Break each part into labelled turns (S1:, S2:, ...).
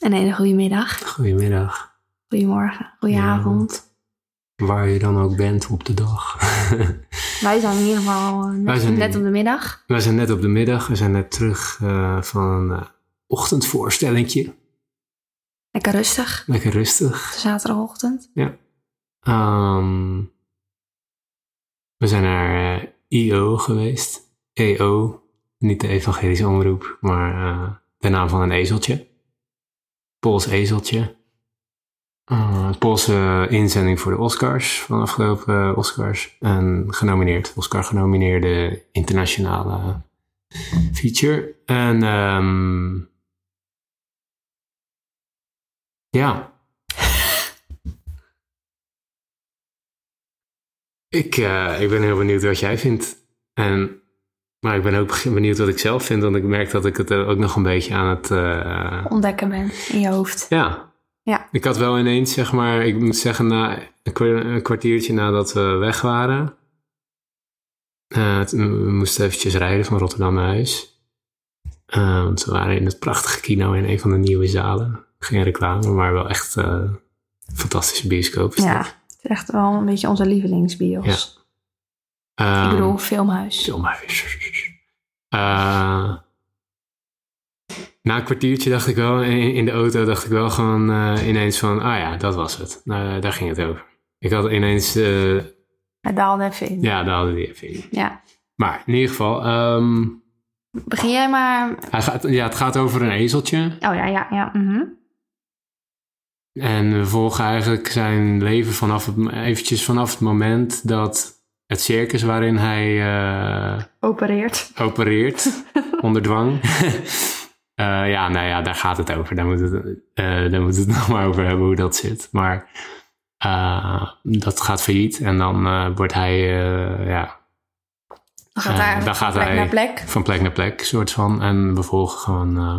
S1: Een hele goede middag,
S2: Goedemiddag.
S1: goedemorgen, goedenavond.
S2: Waar je dan ook bent op de dag.
S1: Wij zijn in ieder geval eh, net,
S2: Wij zijn
S1: net
S2: in-
S1: op de middag.
S2: We zijn net op de middag. We zijn net terug eh, van een eh, ochtendvoorstellingje.
S1: Lekker rustig,
S2: Lekker rustig.
S1: zaterdagochtend.
S2: Ehm, we zijn naar eh, IO geweest. EO. Niet de evangelische omroep, maar de naam van een ezeltje. Pools ezeltje. Eh, Poolse inzending voor de Oscars van de afgelopen eh, Oscars. En genomineerd, Oscar genomineerde internationale feature. En ehm, ja. Ik, eh, ik ben heel benieuwd wat jij vindt. En, maar ik ben ook benieuwd wat ik zelf vind, want ik merk dat ik het eh, ook nog een beetje aan het. eh,
S1: Ontdekken ben in je hoofd.
S2: ja.
S1: Ja.
S2: Ik had wel ineens, zeg maar, ik moet zeggen, na een kwa- een kwartiertje nadat we weg waren. toen- we moesten eventjes rijden van Rotterdam naar huis. Want we waren in het prachtige kino in een van de nieuwe zalen. Geen reclame, maar wel echt fantastische bioscoop.
S1: Ja, het is echt wel een beetje onze lievelingsbios.
S2: Ehm,
S1: Ik bedoel, filmhuis.
S2: Filmhuis. Eh, na een kwartiertje dacht ik wel, in, in de auto dacht ik wel gewoon eh, ineens van, ah ja, dat was het. Nou, daar ging het over. Ik had ineens, eh,
S1: Hij daalde even in.
S2: ja, we die even in.
S1: Ja.
S2: Maar in ieder geval, ehm,
S1: Begin jij maar...
S2: hij gaat, ja, het gaat over een ezeltje.
S1: Oh ja, ja, ja. mhm.
S2: En we volgen eigenlijk zijn leven vanaf het, eventjes vanaf het moment dat het circus waarin hij eh,
S1: Opereert.
S2: opereert onder dwang. Eh, ja, nou ja, daar gaat het over. Daar moeten we, eh, daar moeten we het nog maar over hebben hoe dat zit. Maar eh, dat gaat failliet en dan eh, wordt hij eh, ja,
S1: Dan gaat
S2: Eh,
S1: hij
S2: dan gaat
S1: plek
S2: hij-
S1: naar plek.
S2: van plek naar plek, soort van. En we volgen gewoon eh,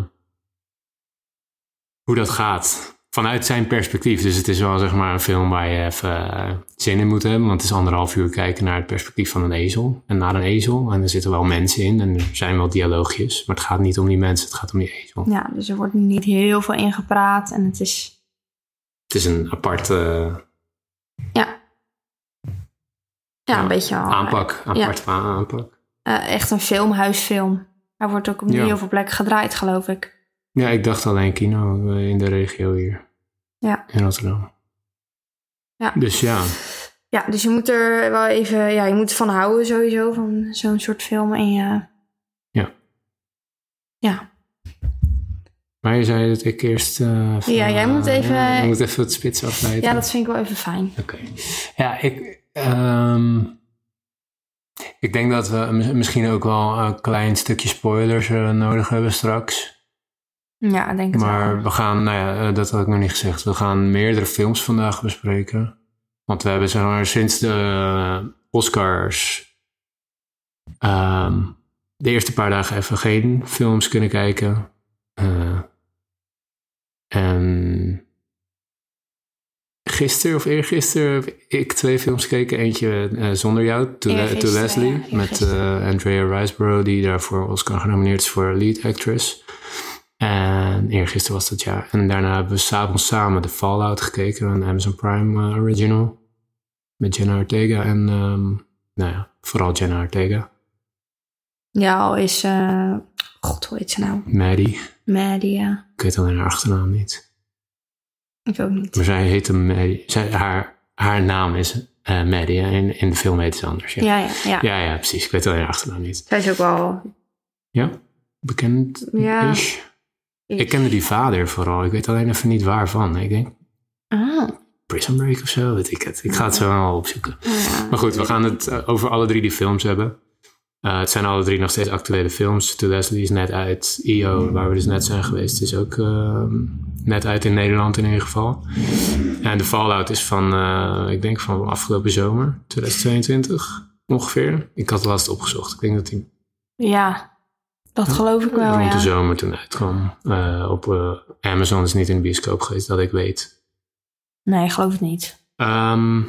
S2: hoe dat gaat. Vanuit zijn perspectief. Dus het is wel zeg maar een film waar je even eh, zin in moet hebben. Want het is anderhalf uur kijken naar het perspectief van een ezel. En naar een ezel. En er zitten wel mensen in. En er zijn wel dialoogjes. Maar het gaat niet om die mensen. Het gaat om die ezel.
S1: Ja, dus er wordt niet heel veel ingepraat. En het is...
S2: Het is een aparte
S1: Ja. Ja,
S2: Ja,
S1: een beetje... al-
S2: aanpak. Aparte aanpak.
S1: eh, echt een filmhuisfilm. Hij wordt ook op niet
S2: Ja.
S1: heel veel plekken gedraaid, geloof ik.
S2: Ja, ik dacht alleen kino eh, in de regio hier.
S1: Ja.
S2: In Rotterdam.
S1: Ja.
S2: Dus ja.
S1: Ja, dus je moet er wel even... Ja, je moet van houden sowieso, van zo'n soort film. En je...
S2: Ja.
S1: Ja.
S2: Maar je zei dat ik eerst... eh, van-
S1: Ja, jij moet even-
S2: ja, ik moet even het spits afleiden.
S1: ja, dat vind ik wel even fijn.
S2: Oké. Ja, ik... ehm, ik denk dat we mis- misschien ook wel een klein stukje spoilers eh, nodig hebben straks.
S1: Ja, ik denk het
S2: Maar
S1: wel.
S2: we gaan... Nou ja, eh, dat had ik nog niet gezegd. We gaan meerdere films vandaag bespreken. Want we hebben zeg maar, sinds de Oscars... ehm, de eerste paar dagen even geen films kunnen kijken. Eh, en gisteren of eergisteren heb ik twee films gekeken. Eentje eh, zonder jou, To, Le- to
S1: Eergisteren,
S2: Leslie.
S1: ja,
S2: met Andrea Riseborough, die daarvoor Oscar genomineerd is voor lead actress. En eergisteren was dat ja. En daarna hebben we s'avonds samen The Fallout gekeken. Een Amazon Prime eh, original. Met Jenna Ortega en... ehm, nou ja, vooral Jenna Ortega.
S1: Ja, al is... eh, God, hoe heet ze nou?
S2: Maddie.
S1: Maddie, ja.
S2: Ik weet alleen haar achternaam niet.
S1: Ik ook niet.
S2: Maar zij heette Maddie. Zij, haar, haar naam is eh Maddie. In, in de film heet ze anders. Ja.
S1: Ja, ja, ja.
S2: Ja, ja, precies. Ik weet alleen haar achternaam niet.
S1: Zij is ook wel...
S2: Ja? Bekend
S1: Ja.
S2: Is? Ik kende die vader vooral. Ik weet alleen even niet waarvan. Ik denk
S1: Ah,
S2: Prison Break of zo, weet ik het. Ik ga het zo wel opzoeken.
S1: ja.
S2: Maar goed, we gaan het eh, over alle drie die films hebben. Eh, het zijn alle drie nog steeds actuele films. To Leslie is net uit. IO, waar we dus net zijn geweest, is ook ehm, net uit in Nederland in ieder geval. En de Fallout is van, eh, ik denk van afgelopen zomer, 2022 ongeveer. Ik had het laatst opgezocht. Ik denk dat die
S1: Ja, dat geloof ik wel,
S2: rond de
S1: ja.
S2: zomer toen uitkwam. Eh, op eh, Amazon is niet in de bioscoop geweest, dat ik weet.
S1: Nee, ik geloof het niet.
S2: Ehm,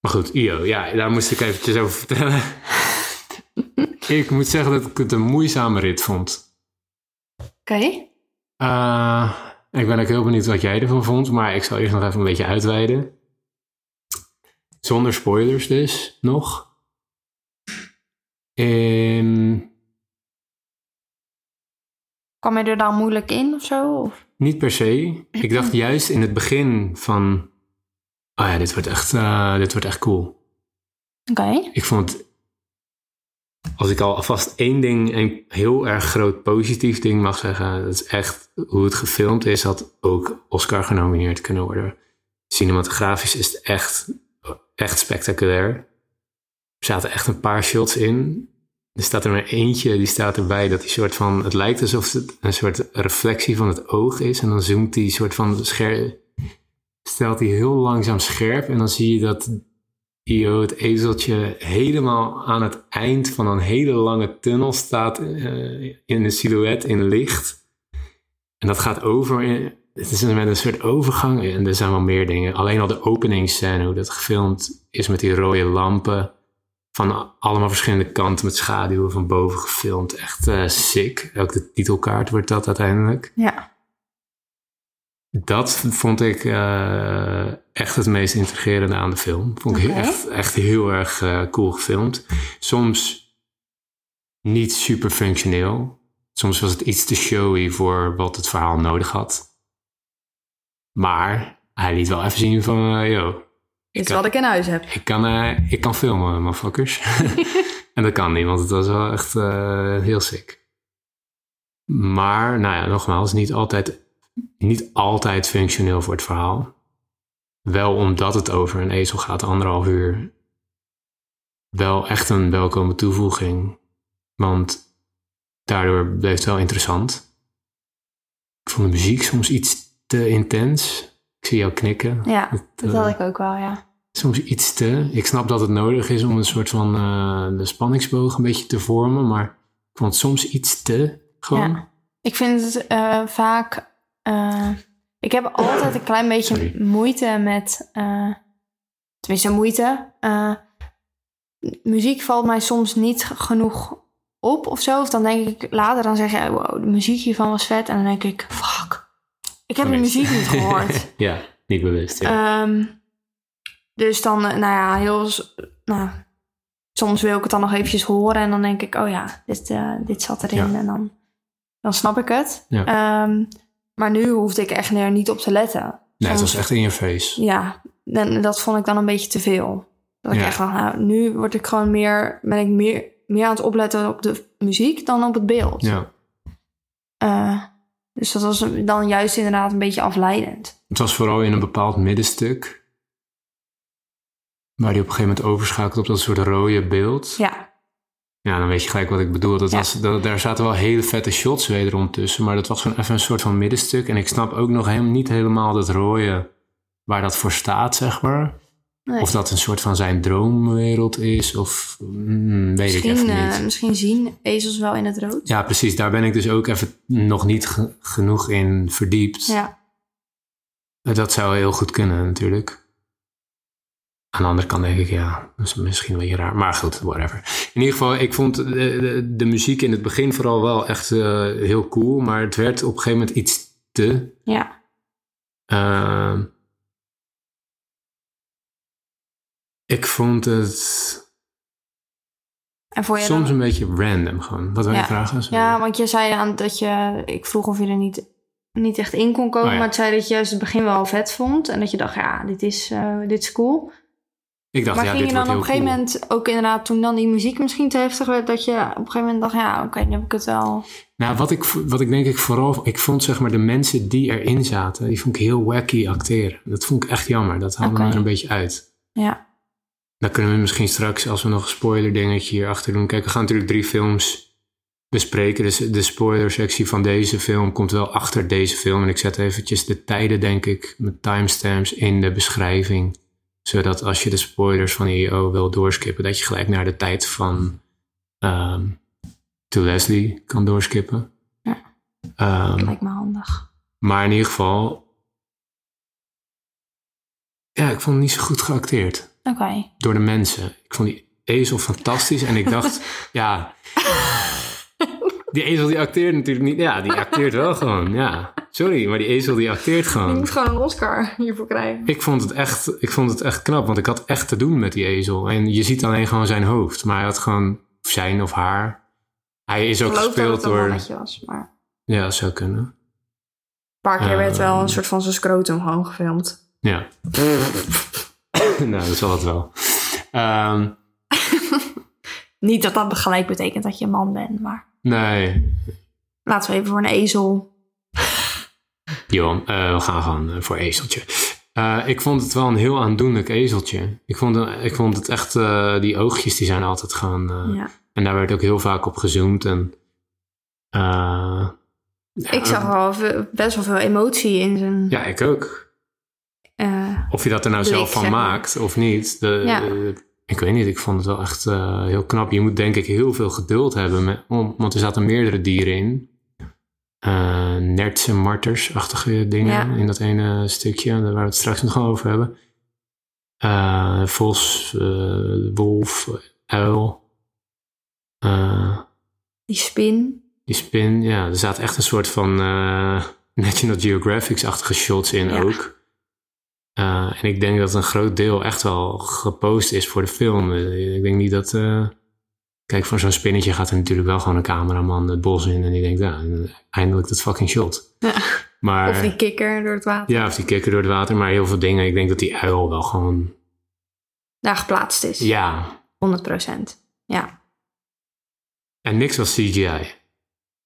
S2: maar goed, IO, ja, daar moest ik eventjes over vertellen. ik moet zeggen dat ik het een moeizame rit vond.
S1: Oké.
S2: Eh, Ik ben ook heel benieuwd wat jij ervan vond, maar ik zal eerst nog even een beetje uitweiden. Zonder spoilers dus, nog. Ehm,
S1: Kwam je er dan moeilijk in of zo? Of?
S2: niet per se. Ik dacht juist in het begin van... Oh ja, dit wordt echt, eh, dit wordt echt cool.
S1: Oké.
S2: Ik vond. Als ik al alvast één ding, een heel erg groot positief ding mag zeggen... Dat is echt hoe het gefilmd is, had ook Oscar genomineerd kunnen worden. Cinematografisch is het echt, echt spectaculair. Er zaten echt een paar shots in. Er staat er maar eentje, die staat erbij dat die soort van... Het lijkt alsof het een soort reflectie van het oog is. En dan zoomt die soort van scherp... Stelt hij heel langzaam scherp. En dan zie je dat Io, het ezeltje, helemaal aan het eind van een hele lange tunnel staat... eh, in een silhouet in licht. En dat gaat over... In, het is met een soort overgang. En er zijn wel meer dingen. Alleen al de openingsscène, hoe dat gefilmd is met die rode lampen van allemaal verschillende kanten met schaduwen van boven gefilmd. Echt eh, sick. Ook de titelkaart wordt dat uiteindelijk.
S1: Ja.
S2: Dat vond ik eh, echt het meest intrigerende aan de film. Vond ik echt, echt heel erg eh, cool gefilmd. Soms niet super functioneel. Soms was het iets te showy voor wat het verhaal nodig had. Maar hij liet wel even zien van, yo,
S1: Is
S2: kan-
S1: wat ik in huis heb.
S2: ik kan, eh, ik kan filmen, motherfuckers. en dat kan niet, want het was wel echt eh, heel sick. Maar, nou ja, nogmaals, niet altijd, niet altijd functioneel voor het verhaal. Wel omdat het over een ezel gaat, anderhalf uur. Wel echt een welkome toevoeging. Want daardoor bleef het wel interessant. Ik vond de muziek soms iets te intens. Ik zie jou knikken.
S1: Ja,
S2: Het,
S1: dat
S2: eh,
S1: had ik ook wel, ja.
S2: soms iets te. Ik snap dat het nodig is om een soort van eh, de spanningsboog een beetje te vormen, maar ik vond soms iets te. Gewoon.
S1: Ja. Ik vind het eh, vaak... ik heb altijd een klein beetje
S2: Sorry.
S1: moeite met... tenminste, moeite. muziek valt mij soms niet genoeg op of zo. Of dan denk ik later, dan zeg je... Wow, de muziek hiervan was vet. En dan denk ik, fuck. Ik heb de muziek niet gehoord.
S2: ja, niet bewust. Ja.
S1: Ehm, dus dan, eh, nou ja, heel... Nou, soms wil ik het dan nog eventjes horen. En dan denk ik, oh ja, dit, eh, dit zat erin.
S2: Ja.
S1: En dan, dan snap ik het.
S2: Ja.
S1: Ehm, maar nu hoefde ik echt er niet op te letten.
S2: nee, het was echt in je face.
S1: Ja, en dat vond ik dan een beetje te veel. Dat ik echt dacht, nou, nu word ik gewoon meer, ben ik meer, meer aan het opletten op de muziek dan op het beeld.
S2: Ja.
S1: Eh, dus dat was dan juist inderdaad een beetje afleidend.
S2: Het was vooral in een bepaald middenstuk. Waar hij op een gegeven moment overschakelt op dat soort rode beeld.
S1: Ja,
S2: Ja, dan weet je gelijk wat ik bedoel. Dat
S1: Ja.
S2: was, dat, daar zaten wel hele vette shots wederom tussen. Maar dat was gewoon even een soort van middenstuk. En ik snap ook nog helemaal niet helemaal dat rode waar dat voor staat, zeg maar.
S1: Nee.
S2: Of dat een soort van zijn droomwereld is, of mm, weet ik
S1: misschien,
S2: even niet.
S1: eh, misschien zien ezels wel in het rood.
S2: Ja, precies. Daar ben ik dus ook even nog niet ge- genoeg in verdiept.
S1: Ja,
S2: Dat zou heel goed kunnen, natuurlijk. Aan de andere kant denk ik, ja, dat is misschien een beetje raar. Maar goed, whatever. In ieder geval, ik vond de, de, de muziek in het begin vooral wel echt eh, heel cool. Maar het werd op een gegeven moment iets te.
S1: ja.
S2: Ehm, ik vond het
S1: En voor je
S2: soms
S1: dan,
S2: een beetje random gewoon. Wat wil je
S1: Ja.
S2: vragen? Sorry.
S1: Ja, want je zei aan dat je... Ik vroeg of je er niet, niet echt in kon komen.
S2: Oh ja.
S1: Maar het zei dat je juist het begin wel vet vond. En dat je dacht, ja, dit is, eh, dit is cool.
S2: ik dacht,
S1: maar
S2: ja,
S1: ging
S2: dit
S1: je dan op een gegeven
S2: cool.
S1: moment ook inderdaad... Toen dan die muziek misschien te heftig werd... Dat je op een gegeven moment dacht, ja, oké, nu heb ik het wel...
S2: Nou, wat ik, wat ik denk ik vooral... Ik vond zeg maar de mensen die erin zaten... Die vond ik heel wacky acteren. Dat vond ik echt jammer. Dat haalde me er een beetje uit.
S1: Ja,
S2: Dan kunnen we misschien straks, als we nog een spoiler dingetje hierachter doen... Kijk, we gaan natuurlijk drie films bespreken. Dus de spoiler sectie van deze film komt wel achter deze film. En ik zet eventjes de tijden, denk ik, met timestamps in de beschrijving. Zodat als je de spoilers van EO wil doorskippen... dat je gelijk naar de tijd van... ehm To Leslie kan doorskippen.
S1: Ja.
S2: Ehm,
S1: lijkt me handig.
S2: maar in ieder geval... Ja, ik vond het niet zo goed geacteerd
S1: Oké.
S2: door de mensen. Ik vond die ezel fantastisch en ik dacht, ja, die ezel die acteert natuurlijk niet. Ja, die acteert wel gewoon, ja. Sorry, maar die ezel die acteert
S1: Je
S2: gewoon.
S1: moet gewoon een Oscar hiervoor krijgen.
S2: Ik vond, het echt, ik vond het echt knap, want ik had echt te doen met die ezel. En je ziet alleen gewoon zijn hoofd. Maar hij had gewoon zijn of haar. Hij is
S1: Ik
S2: ook
S1: geloof dat
S2: gespeeld
S1: het een
S2: door...
S1: was. Maar een
S2: Ja, dat zou kunnen.
S1: paar keer werd wel
S2: Ehm.
S1: een soort van zijn scrotum gewoon gefilmd.
S2: Ja. nou, dat zal het wel. Ehm,
S1: Niet dat dat gelijk betekent dat je een man bent, maar
S2: nee,
S1: laten we even voor een ezel.
S2: Johan, eh, we gaan gewoon eh, voor ezeltje. Eh, ik vond het wel een heel aandoenlijk ezeltje. Ik vond, het- ik vond het echt, die oogjes die zijn altijd
S1: Ja.
S2: En daar werd ook heel vaak op gezoomd. En, ja,
S1: Ik zag wel best wel veel emotie in zijn.
S2: Ja, ik ook. Of je dat er nou zelf van maakt of niet. De,
S1: Ja.
S2: ik weet niet, ik vond het wel echt eh, heel knap. Je moet denk ik heel veel geduld hebben. Met, om, want er zaten meerdere dieren in. Eh nerts en marters-achtige dingen
S1: Ja.
S2: in dat ene stukje. Waar we het straks nog over hebben. Eh, vos, wolf, uil.
S1: Die spin.
S2: die spin, ja, er zaten echt een soort van National Geographic-achtige shots in
S1: Ja.
S2: ook. Eh, en ik denk dat een groot deel echt wel gepost is voor de film. Eh, ik denk niet dat... eh, kijk, voor zo'n spinnetje gaat er natuurlijk wel gewoon een cameraman het bos in... en die denkt, ja, eindelijk dat fucking shot.
S1: Ja.
S2: Maar,
S1: Of die kikker door het water.
S2: Ja, of die kikker door het water. Maar heel veel dingen, ik denk dat die uil wel gewoon...
S1: Daar geplaatst is.
S2: Ja,
S1: 100%. Ja.
S2: en niks was CGI.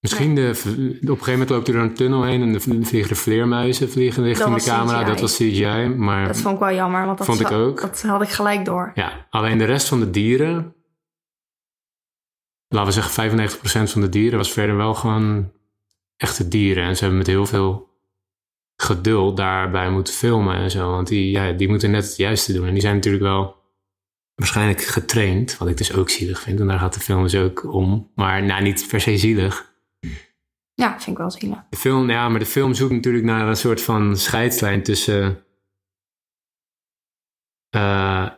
S2: Misschien de, op een gegeven moment loopt er door een tunnel heen... en de vliegen de vleermuizen vliegen richting de camera.
S1: CGI.
S2: Dat was CGI, maar...
S1: Dat vond ik wel jammer, want dat,
S2: Vond ik ook.
S1: dat had ik gelijk door.
S2: Ja, alleen de rest van de dieren, laten we zeggen 95% van de dieren, was verder wel gewoon echte dieren. En ze hebben met heel veel geduld daarbij moeten filmen en zo. Want die, ja, die moeten net het juiste doen. En die zijn natuurlijk wel waarschijnlijk getraind, wat ik dus ook zielig vind. En daar gaat de film dus ook om. Maar nou, niet per se zielig.
S1: Ja, vind ik wel zielig.
S2: De film, ja, maar de film zoekt natuurlijk naar een soort van scheidslijn tussen. eh,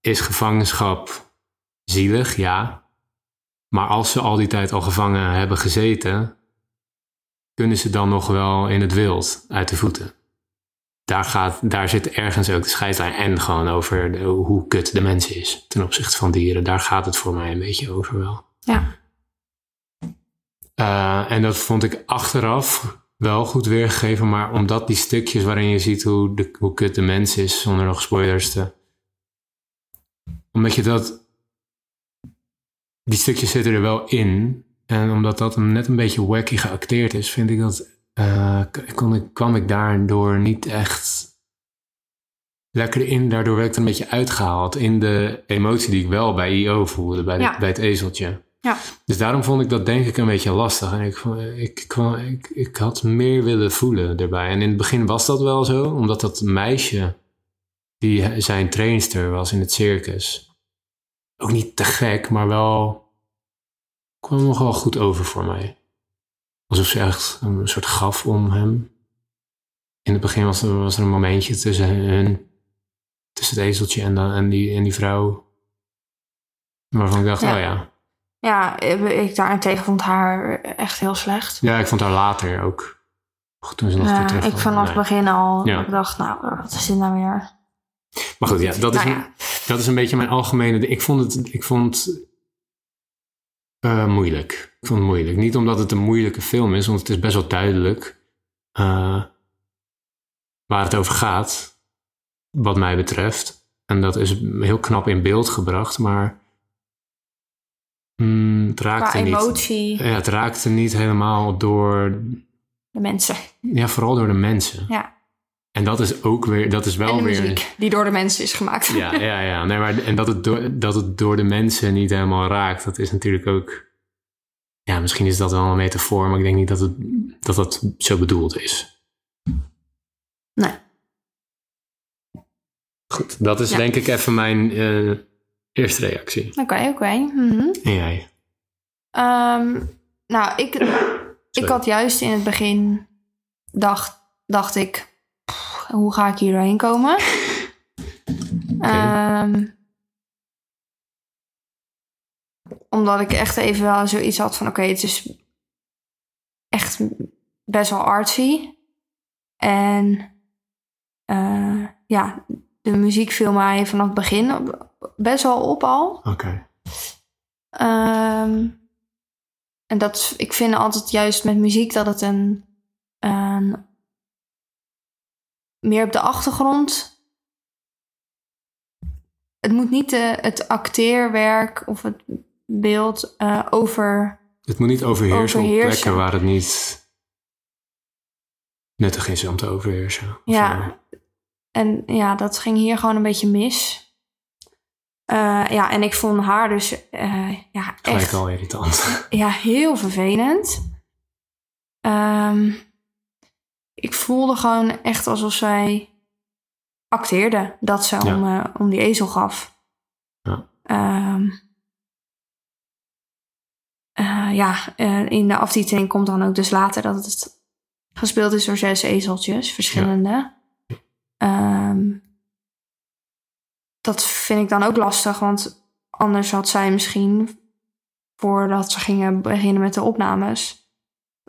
S2: is gevangenschap zielig? Ja. Maar als ze al die tijd al gevangen hebben gezeten, kunnen ze dan nog wel in het wild uit de voeten? Daar, gaat, daar zit ergens ook de scheidslijn en gewoon over de- hoe kut de mens is ten opzichte van dieren. Daar gaat het voor mij een beetje over wel.
S1: Ja.
S2: Eh, en dat vond ik achteraf wel goed weergegeven, maar omdat die stukjes waarin je ziet hoe, de, hoe kut de mens is, zonder nog spoilers te. Omdat je dat. Die stukjes zitten er wel in. En omdat dat net een beetje wacky geacteerd is, vind ik dat. eh, kon ik, kwam ik daardoor niet echt lekker in. Daardoor werd ik er een beetje uitgehaald in de emotie die ik wel bij IO voelde, bij, de-
S1: Ja.
S2: bij het ezeltje.
S1: Ja.
S2: Dus daarom vond ik dat denk ik een beetje lastig. En ik, ik, kwam, ik, ik had meer willen voelen erbij. En in het begin was dat wel zo, omdat dat meisje die zijn trainster was in het circus. Ook niet te gek, maar wel kwam nog wel goed over voor mij. Alsof ze echt een soort gaf om hem. In het begin was er, was er een momentje tussen hun, tussen het ezeltje en, dan, en, die, en die vrouw. Waarvan ik dacht,
S1: Ja.
S2: oh ja.
S1: Ja, ik daarentegen vond haar echt heel slecht.
S2: Ja, ik vond haar later ook. Goed, toen ze nog
S1: Ja, ik vanaf het begin al.
S2: Ja.
S1: Ik dacht, nou, wat is dit nou weer?
S2: Maar goed, ja, dat is,
S1: Nou
S2: een- dat is een beetje mijn algemene... Ik vond het, ik vond, eh, moeilijk. Ik vond het moeilijk. Niet omdat het een moeilijke film is, want het is best wel duidelijk eh, waar het over gaat, wat mij betreft. En dat is heel knap in beeld gebracht, maar mm, het raakte
S1: Qua
S2: niet. Ja, het raakte niet helemaal door,
S1: de mensen.
S2: ja, vooral door de mensen.
S1: Ja.
S2: En dat is ook weer, dat is wel
S1: en de
S2: weer.
S1: muziek, die door de mensen is gemaakt.
S2: Ja, ja, ja. Nee, maar, en dat het, door, dat het door de mensen niet helemaal raakt, dat is natuurlijk ook. Ja, misschien is dat wel een metafoor, maar ik denk niet dat het, dat, dat zo bedoeld is.
S1: Nee.
S2: Goed, dat is
S1: Ja.
S2: denk ik even mijn eh, eerste reactie.
S1: Oké, oké. mhm.
S2: En jij?
S1: Ehm, nou, ik, ik had juist in het begin dacht, dacht ik, pff, hoe ga ik hier doorheen komen? Ehm, omdat ik echt even wel zoiets had van, oké, het is echt best wel artsy. En eh, ja, de muziek viel mij vanaf het begin best wel op al.
S2: Oké.
S1: Ehm, en dat, ik vind altijd juist met muziek dat het een, een meer op de achtergrond. Het moet niet de, het acteerwerk of het beeld eh, over.
S2: Het moet niet overheersen, op plekken waar het niet nuttig is om te overheersen.
S1: Ja. En ja, dat ging hier gewoon een beetje mis. Eh, ja, en ik vond haar dus eh, ja,
S2: Gelijk
S1: echt
S2: al irritant.
S1: ja, heel vervelend. Ehm, ik voelde gewoon echt alsof zij acteerde dat ze
S2: Ja.
S1: om, eh, om die ezel gaf.
S2: Ja.
S1: Eh, ja, in de aftiteling komt dan ook dus later dat het gespeeld is door zes ezeltjes, verschillende. Ehm, dat vind ik dan ook lastig, want anders had zij misschien, voordat ze gingen beginnen met de opnames,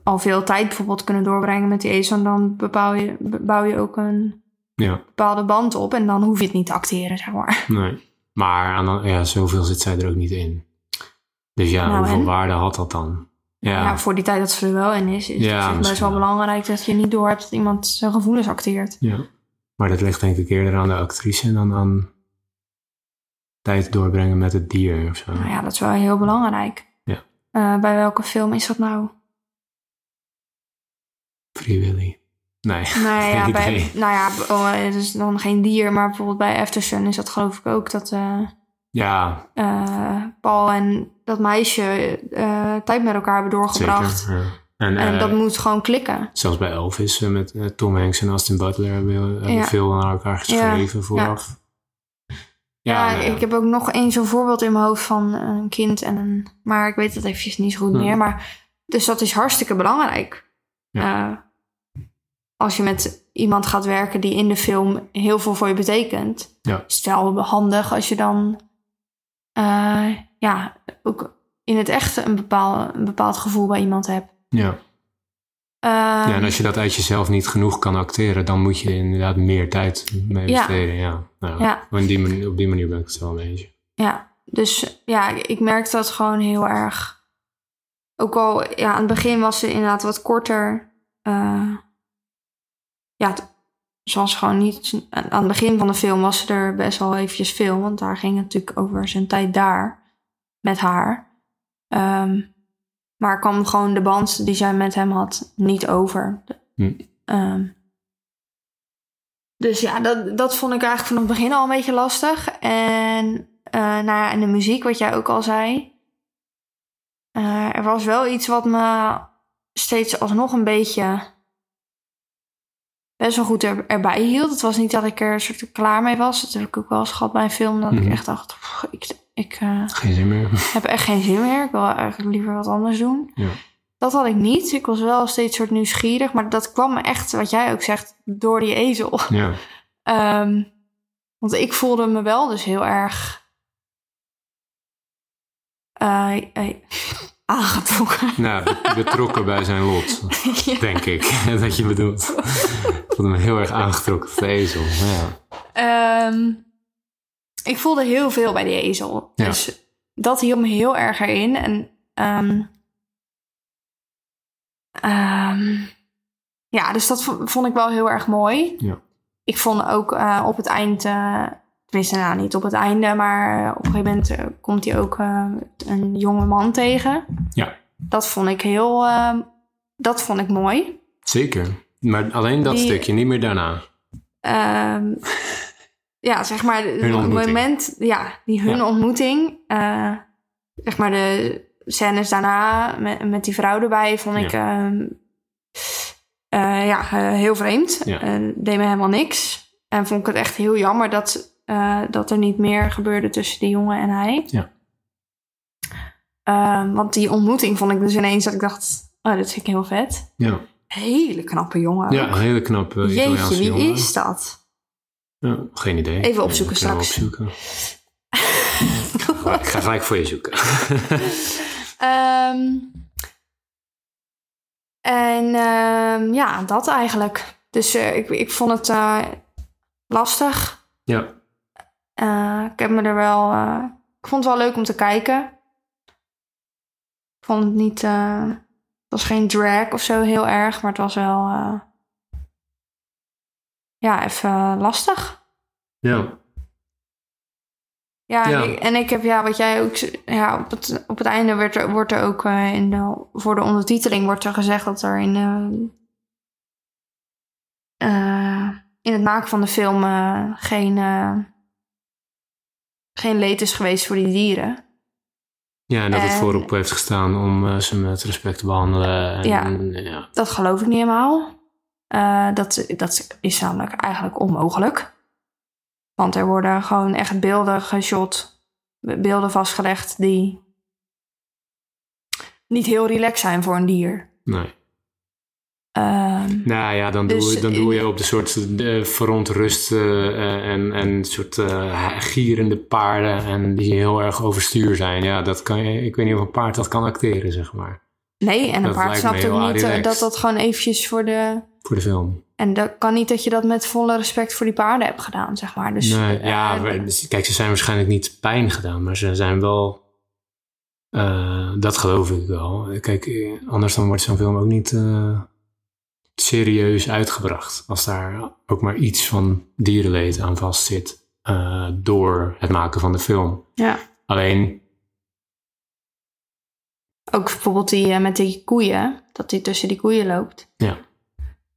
S1: al veel tijd bijvoorbeeld kunnen doorbrengen met die ezel. En dan bepaal je, bouw je ook een
S2: Ja,
S1: bepaalde band op en dan hoef je het niet te acteren, zeg maar.
S2: nee. Maar aan ja, zoveel zit zij er ook niet in. Dus ja,
S1: Nou,
S2: hoeveel
S1: en?
S2: waarde had dat dan? Ja,
S1: Ja. voor die tijd dat ze er wel in is, is
S2: Ja,
S1: het best wel belangrijk dat je niet doorhebt dat iemand zijn gevoelens acteert.
S2: ja. Maar dat ligt denk ik eerder aan de actrice dan aan tijd doorbrengen met het dier of zo.
S1: Nou ja, dat is wel heel belangrijk.
S2: Ja.
S1: Eh, bij welke film is dat nou?
S2: Free Willy. Nee,
S1: Nou
S2: geen
S1: ja, bij, nou ja, oh, het is dan geen dier, maar bijvoorbeeld bij Aftersun is dat geloof ik ook dat eh,
S2: Ja,
S1: eh, Paul en dat meisje tijd met elkaar hebben doorgebracht.
S2: zeker. Ja. En,
S1: En dat moet gewoon klikken.
S2: zelfs bij Elvis met Tom Hanks en Austin Butler hebben, hebben
S1: Ja.
S2: veel naar elkaar geschreven vooraf.
S1: Ja,
S2: nou ja.
S1: ik heb ook nog één zo'n voorbeeld in mijn hoofd van een kind en een... Maar ik weet het eventjes niet zo goed
S2: Hmm.
S1: meer. Maar, dus dat is hartstikke belangrijk. Eh, als je met iemand gaat werken die in de film heel veel voor je betekent...
S2: Ja.
S1: wel handig als je dan... eh, ja, ook in het echt een bepaald, een bepaald gevoel bij iemand hebt.
S2: Ja. Ja, en als je dat uit jezelf niet genoeg kan acteren, dan moet je inderdaad meer tijd mee besteden. Ja. Nou,
S1: Ja.
S2: Op, die manier, op die manier ben ik het wel mee eens.
S1: Ja, dus ja, ik merk dat gewoon heel erg. Ook al, ja, aan het begin was ze inderdaad wat korter. eh, ja, ze was gewoon niet... Aan het begin van de film was ze er best wel eventjes veel. Want daar ging het natuurlijk over zijn tijd daar. Met haar. Ehm, maar kwam gewoon de band die zij met hem had niet over.
S2: Hm.
S1: Ehm, dus ja, dat, dat vond ik eigenlijk van het begin al een beetje lastig. En, eh nou ja, en de muziek, wat jij ook al zei. Eh, er was wel iets wat me steeds alsnog een beetje best wel goed er, erbij hield. Het was niet dat ik er soort klaar mee was. Dat heb ik ook wel eens gehad bij een film. Dat
S2: Mhm.
S1: ik echt dacht, pff, ik, ik eh,
S2: Geen zin meer.
S1: heb echt geen zin meer. Ik wil eigenlijk liever wat anders doen.
S2: Ja.
S1: Dat had ik niet. Ik was wel steeds soort nieuwsgierig. Maar dat kwam me echt, wat jij ook zegt, door die ezel.
S2: Ja.
S1: Ehm, want ik voelde me wel dus heel erg eh, eh, aangetrokken.
S2: Nou, be- betrokken bij zijn lot,
S1: Ja.
S2: denk ik. dat je bedoelt. Ik voelde me heel erg aangetrokken tot de ezel. Ja.
S1: Ehm, ik voelde heel veel bij die ezel.
S2: Ja.
S1: Dus dat hield me heel erg erin. En ehm, ehm, ja, dus dat vond ik wel heel erg mooi.
S2: Ja.
S1: Ik vond ook eh, op het eind, eh tenminste nou niet op het einde, maar op een gegeven moment eh, komt hij ook een jonge man tegen.
S2: Ja.
S1: Dat vond ik heel, ehm, dat vond ik mooi.
S2: Zeker. Maar alleen dat
S1: Die-
S2: stukje, niet meer daarna.
S1: Ehm, ja, zeg maar, het moment, ja, die hun
S2: Ja.
S1: ontmoeting, eh, zeg maar de scènes daarna met, met die vrouw erbij, vond ik ehm, eh, ja, eh, heel vreemd.
S2: Ja.
S1: Deed me helemaal niks. En vond ik het echt heel jammer dat, dat er niet meer gebeurde tussen die jongen en hij.
S2: Ja.
S1: Ehm, want die ontmoeting vond ik dus ineens dat ik dacht, oh, dat vind ik heel vet.
S2: Ja,
S1: Hele knappe jongen.
S2: ja een hele knappe
S1: Jeetje, wie
S2: jongen.
S1: is dat?
S2: Ja, geen idee.
S1: Even opzoeken
S2: Ja,
S1: straks.
S2: opzoeken. ik ga gelijk voor je zoeken.
S1: Ehm, en ehm, ja, dat eigenlijk. Dus eh, ik, ik vond het eh, lastig.
S2: Ja.
S1: Eh, ik heb me er wel. eh, ik vond het wel leuk om te kijken. Ik vond het niet. eh, het was geen drag of zo heel erg, maar het was wel. Ja, even lastig.
S2: Ja.
S1: Ja,
S2: Ja.
S1: En, ik, en ik heb, ja, wat jij ook. Ja, op het, op het einde werd er, wordt er ook in de, voor de ondertiteling wordt er gezegd dat er in. eh, in het maken van de film eh, geen. geen leed is geweest voor die dieren.
S2: Ja, en dat het
S1: En-
S2: voorop heeft gestaan om ze met respect te behandelen. En,
S1: Ja.
S2: ja.
S1: Dat geloof ik niet helemaal. Eh, dat, dat is namelijk eigenlijk onmogelijk. Want er worden gewoon echt beelden geshot, beelden vastgelegd die niet heel relaxed zijn voor een dier.
S2: Nee.
S1: Ehm,
S2: Nou ja, dan,
S1: Dus,
S2: doe, dan doe
S1: eh,
S2: je op de soort uh, verontruste eh, en, en soort eh, gierende paarden en die heel erg overstuur zijn. Ja, dat kan je, ik weet niet of een paard dat kan acteren, zeg maar,
S1: nee, en een
S2: dat
S1: paard
S2: lijkt me
S1: snapt ook niet eh, dat dat gewoon eventjes voor de...
S2: voor de film.
S1: En dat kan niet dat je dat met volle respect voor die paarden hebt gedaan, zeg maar. Dus,
S2: nee,
S1: eh,
S2: ja,
S1: eh,
S2: dus, kijk, ze zijn waarschijnlijk niet pijn gedaan, maar ze zijn wel, dat geloof ik wel. Kijk, anders dan wordt zo'n film ook niet serieus uitgebracht. Als daar ook maar iets van dierenleed aan vastzit door het maken van de film.
S1: ja.
S2: Alleen,
S1: Ook bijvoorbeeld die eh, met die koeien, dat die tussen die koeien loopt.
S2: Ja.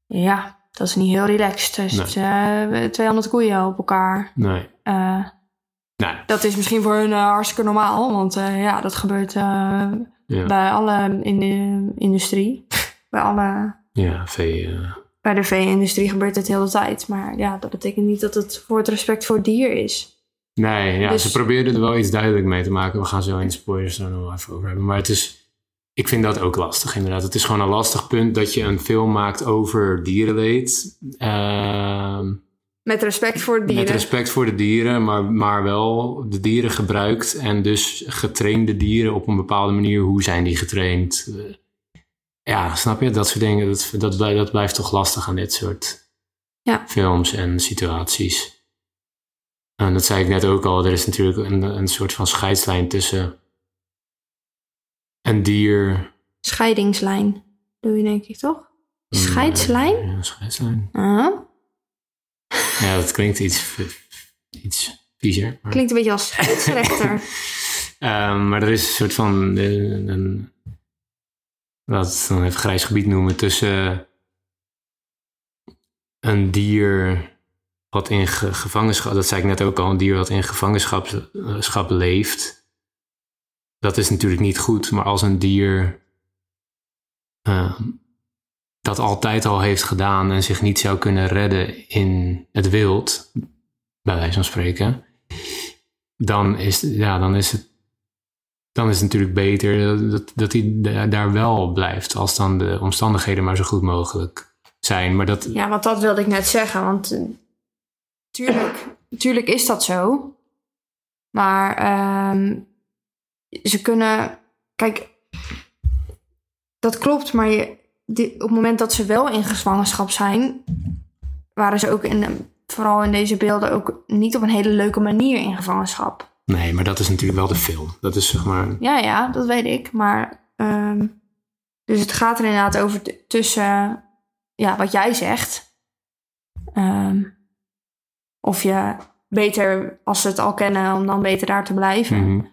S1: Ja, dat is niet heel relaxed. Dus eh, 200 koeien op elkaar.
S2: nee.
S1: Eh,
S2: Nee,
S1: dat is misschien voor hun eh, hartstikke normaal, want eh, ja, dat gebeurt eh,
S2: ja,
S1: bij alle in de industrie. bij, alle,
S2: ja vee, eh,
S1: bij de vee-industrie gebeurt het heel de tijd. Maar ja, dat betekent niet dat het voor het respect voor het dier is.
S2: nee, ja,
S1: Dus-
S2: ze probeerden er wel iets duidelijk mee te maken. We gaan zo in de spoilers er nog even over hebben. Maar het is, ik vind dat ook lastig inderdaad. Het is gewoon een lastig punt dat je een film maakt over dierenleed. Ehm,
S1: Met respect voor het dieren.
S2: Met respect voor de dieren, maar, maar wel de dieren gebruikt en dus getrainde dieren op een bepaalde manier. Hoe zijn die getraind? Eh, Ja, snap je? Dat soort dingen, dat, dat, blijft, dat blijft toch lastig aan dit soort
S1: Ja.
S2: films en situaties. En dat zei ik net ook al, er is natuurlijk een, een soort van scheidslijn tussen een dier...
S1: Scheidingslijn, doe je denk ik toch? Scheidslijn?
S2: Ja, een scheidslijn.
S1: Huh?
S2: Ja, dat klinkt iets, iets viezer. maar-
S1: Klinkt een beetje als scheidsrechter.
S2: Ehm, maar er is een soort van een, laat het dan even grijs gebied noemen, tussen een dier wat in ge- gevangenschap, dat zei ik net ook al, een dier wat in gevangenschap eh, schap leeft. Dat is natuurlijk niet goed, maar als een dier ehm, dat altijd al heeft gedaan en zich niet zou kunnen redden in het wild, bij wijze van spreken, dan is, ja, dan is het dan is het natuurlijk beter dat, dat hij da- daar wel blijft, als dan de omstandigheden maar zo goed mogelijk zijn. Maar dat,
S1: Ja, want dat wilde ik net zeggen. Want eh, tuurlijk, tuurlijk is dat zo. Maar ehm, ze kunnen... Kijk, dat klopt. Maar je, die- op het moment dat ze wel in gevangenschap zijn... waren ze ook, in, de- vooral in deze beelden... ook niet op een hele leuke manier in gevangenschap.
S2: nee, maar dat is natuurlijk wel de film. Dat is zeg maar,
S1: Ja, ja, dat weet ik. Maar ehm, dus het gaat er inderdaad over tussen ja, wat jij zegt. Ehm, of je beter, als ze het al kennen, om dan beter daar te blijven.
S2: mhm.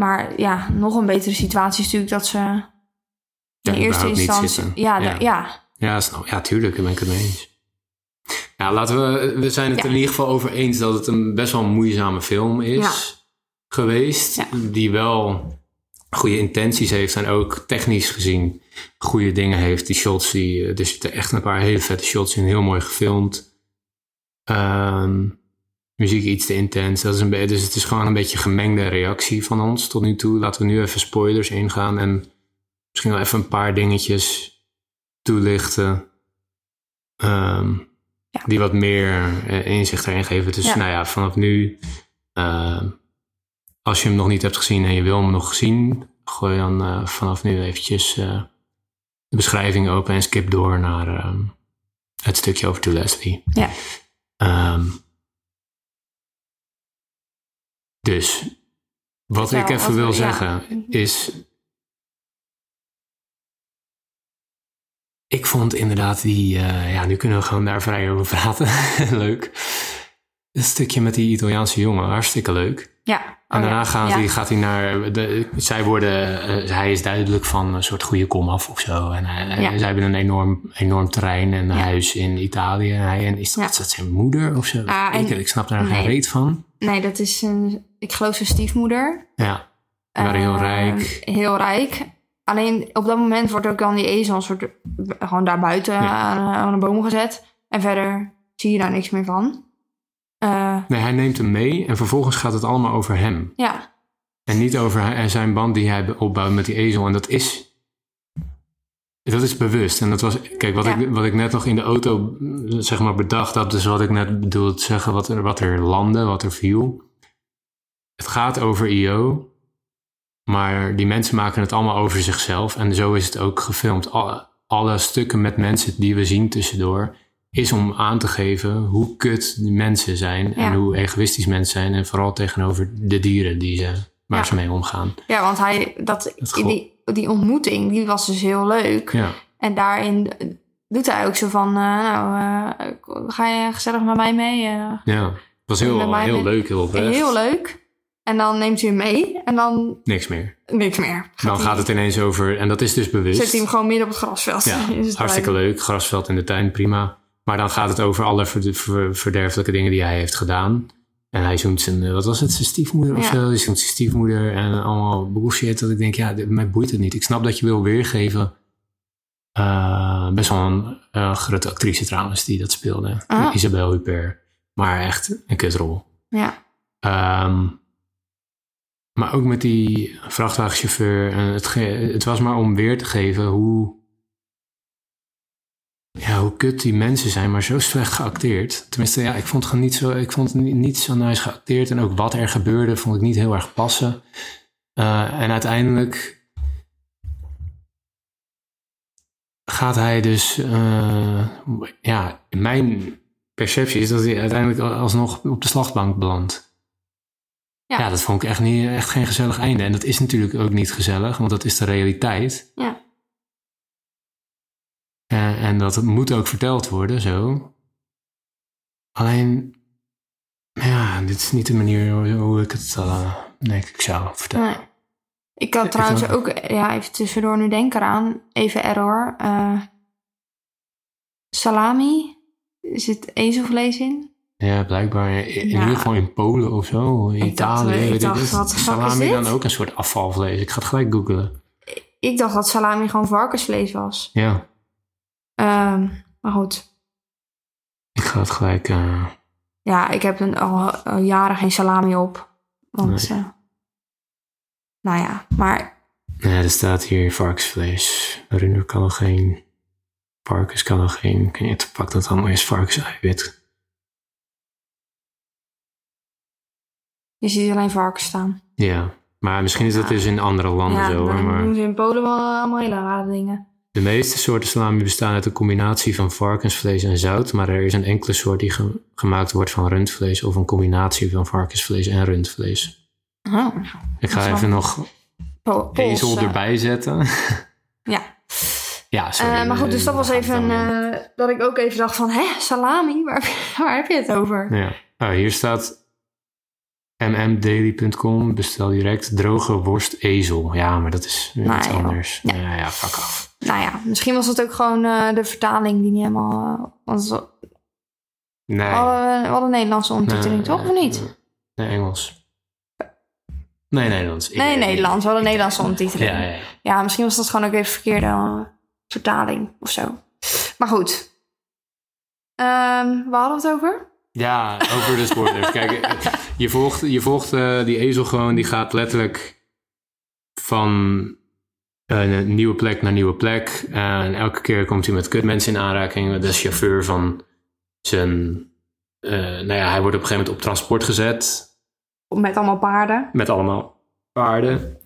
S1: Maar ja, nog een betere situatie is natuurlijk dat ze in
S2: Ja,
S1: eerste instantie. Ja,
S2: Ja.
S1: de- ja.
S2: ja, snap, ja, tuurlijk, daar ben ik het mee eens. Ja, laten we, we zijn het
S1: Ja.
S2: er in ieder geval over eens dat het een best wel moeizame film is
S1: Ja.
S2: geweest. Die wel goede intenties heeft en ook technisch gezien goede dingen heeft. Die shots, die, er zitten echt een paar hele vette shots in, heel mooi gefilmd. Ehm, muziek iets te intens. Dat is een dus het is gewoon een beetje gemengde reactie van ons tot nu toe. Laten we nu even spoilers ingaan en misschien wel even een paar dingetjes toelichten. Ehm,
S1: Ja.
S2: Die wat meer eh, inzicht erin geven. Dus
S1: Ja.
S2: nou ja, vanaf nu, ehm, als je hem nog niet hebt gezien en je wil hem nog zien, gooi dan eh, vanaf nu eventjes eh, de beschrijving open en skip door naar ehm, het stukje over To Leslie.
S1: Ja.
S2: Dus, wat ik even wil zeggen is... Ik vond inderdaad die... eh, ja, nu kunnen we gewoon daar vrij over praten. leuk. Het stukje met die Italiaanse jongen, hartstikke leuk.
S1: Ja.
S2: En
S1: Oh,
S2: daarna gaat, hij, gaat hij naar. De, zij worden. eh, hij is duidelijk van een soort goede komaf of zo. En hij,
S1: Ja.
S2: zij hebben een enorm, enorm terrein en
S1: Ja.
S2: huis in Italië. En, hij, en is, dat,
S1: Ja.
S2: is dat zijn moeder of zo?
S1: Ah, en-
S2: ik, snap daar geen reet van.
S1: Nee, dat is een, ik geloof zijn stiefmoeder.
S2: Ja. Die waren heel
S1: Eh,
S2: rijk.
S1: Heel rijk. Alleen op dat moment wordt ook dan die ezel een soort, gewoon daar buiten
S2: Ja.
S1: aan, aan een boom gezet. En verder zie je daar niks meer van. Eh,
S2: Nee, hij neemt hem mee en vervolgens gaat het allemaal over hem.
S1: ja,
S2: En niet over zijn band die hij opbouwt met die ezel. En dat is. Dat is bewust. En dat was. Kijk, wat,
S1: Ja.
S2: ik, wat ik net nog in de auto zeg maar bedacht had. Dus wat ik net bedoelde te zeggen. Wat er, wat er landde, wat er viel. Het gaat over IO. Maar die mensen maken het allemaal over zichzelf. En zo is het ook gefilmd. Alle, alle stukken met mensen die we zien tussendoor. Is om aan te geven hoe kut die mensen zijn. En
S1: Ja.
S2: hoe egoïstisch mensen zijn. En vooral tegenover de dieren die ze, waar
S1: Ja.
S2: ze mee omgaan.
S1: ja want hij, dat, die, die ontmoeting die was dus heel leuk.
S2: Ja,
S1: En daarin doet hij ook zo van, eh, nou, eh, ga je gezellig met mij mee? Eh,
S2: ja. Het was heel, heel
S1: mee.
S2: leuk, heel
S1: heel leuk. En dan neemt hij hem mee en dan
S2: Niks meer.
S1: niks meer.
S2: Dan
S1: hij-
S2: gaat het ineens over, en dat is dus bewust.
S1: Zet hij hem gewoon midden op het grasveld.
S2: Ja,
S1: zijn
S2: hartstikke
S1: tuin.
S2: leuk. Grasveld in de tuin, prima. Maar dan gaat het over alle ver- ver- verderfelijke dingen die hij heeft gedaan. En hij zoent zijn, eh, wat was het, zijn stiefmoeder of
S1: Ja.
S2: zo? Hij zoent zijn stiefmoeder en allemaal bullshit. Dat ik denk, ja, mij boeit het niet. Ik snap dat je wil weergeven. Eh, best wel een eh, grote actrice trouwens die dat speelde.
S1: Ah.
S2: Isabel Huppert. Maar echt een kutrol.
S1: Ja,
S2: Ehm, maar ook met die vrachtwagenchauffeur. En het, ge- het was maar om weer te geven hoe. Ja, hoe kut die mensen zijn, maar zo slecht geacteerd. Tenminste, ja, ik vond het gewoon niet zo, ik vond het niet, zo nice geacteerd. En ook wat er gebeurde, vond ik niet heel erg passen. Eh, en uiteindelijk gaat hij dus, eh, ja, mijn perceptie is dat hij uiteindelijk alsnog op de slachtbank belandt.
S1: Ja.
S2: Ja. dat vond ik echt, niet, echt geen gezellig einde. En dat is natuurlijk ook niet gezellig, want dat is de realiteit.
S1: ja.
S2: En, en dat moet ook verteld worden, zo. Alleen, ja, dit is niet de manier hoe, hoe ik het uh, denk ik zou vertellen.
S1: Nee. Ik kan trouwens
S2: ook.
S1: ook, ja, even tussendoor nu denken eraan. Even error. eh, salami. Zit ezelvlees in.
S2: Ja, blijkbaar in, in
S1: Ja.
S2: ieder geval in Polen of zo, in
S1: Ik dacht-
S2: Italië.
S1: ik dacht, wat
S2: salami dan ook een soort afvalvlees? Ik ga het gelijk googlen.
S1: Ik dacht dat salami gewoon varkensvlees was.
S2: Ja,
S1: Ehm, maar goed.
S2: ik ga het gelijk... eh,
S1: Ja, ik heb een, al, al jaren geen salami op. Want,
S2: Nee.
S1: eh, nou ja, maar
S2: Nee, er staat hier varkensvlees. Runder kan nog geen. Varkens kan nog geen. Ik weet niet, pak dat allemaal eens varkenseiwit.
S1: Je ziet alleen varkens staan.
S2: Ja, maar misschien is dat
S1: Ja.
S2: dus in andere landen
S1: ja,
S2: zo. hoor,
S1: doen ze in Polen wel allemaal hele rare dingen.
S2: de meeste soorten salami bestaan uit een combinatie van varkensvlees en zout. Maar er is een enkele soort die ge- gemaakt wordt van rundvlees. Of een combinatie van varkensvlees en rundvlees.
S1: Oh,
S2: Ik ga even nog
S1: Pools,
S2: ezel erbij zetten.
S1: Ja.
S2: ja, sorry.
S1: Eh, maar goed, dus dat
S2: eh,
S1: was even een, eh, dat ik ook even dacht van, hè, salami? Waar, heb je- waar heb je het over?
S2: Ja. Oh, hier staat mmdaily.com. Bestel direct droge worst ezel. Ja, maar dat is weer
S1: Nou,
S2: iets anders.
S1: Ja.
S2: Ja, ja, fuck af.
S1: Nou ja, misschien was het ook gewoon eh, de vertaling die niet helemaal... eh, we
S2: Nee.
S1: hadden, we hadden een Nederlandse ondertiteling,
S2: Nee,
S1: toch? Of niet?
S2: Nee, Engels. Nee, Nederlands.
S1: Nee, Nederlands. We hadden een Nederlandse ondertiteling.
S2: Ja, ja, ja.
S1: Ja, misschien was dat gewoon ook even verkeerde eh, vertaling of zo. Maar goed. Ehm waar hadden we het over?
S2: Ja, over de spoilers. Kijk, je volgt, je volgt eh, die ezel gewoon. Die gaat letterlijk van eh, een nieuwe plek naar nieuwe plek. en elke keer komt hij met kutmensen in aanraking. De chauffeur van zijn... eh, nou ja, hij wordt op een gegeven moment op transport gezet.
S1: Met allemaal paarden.
S2: Met allemaal paarden.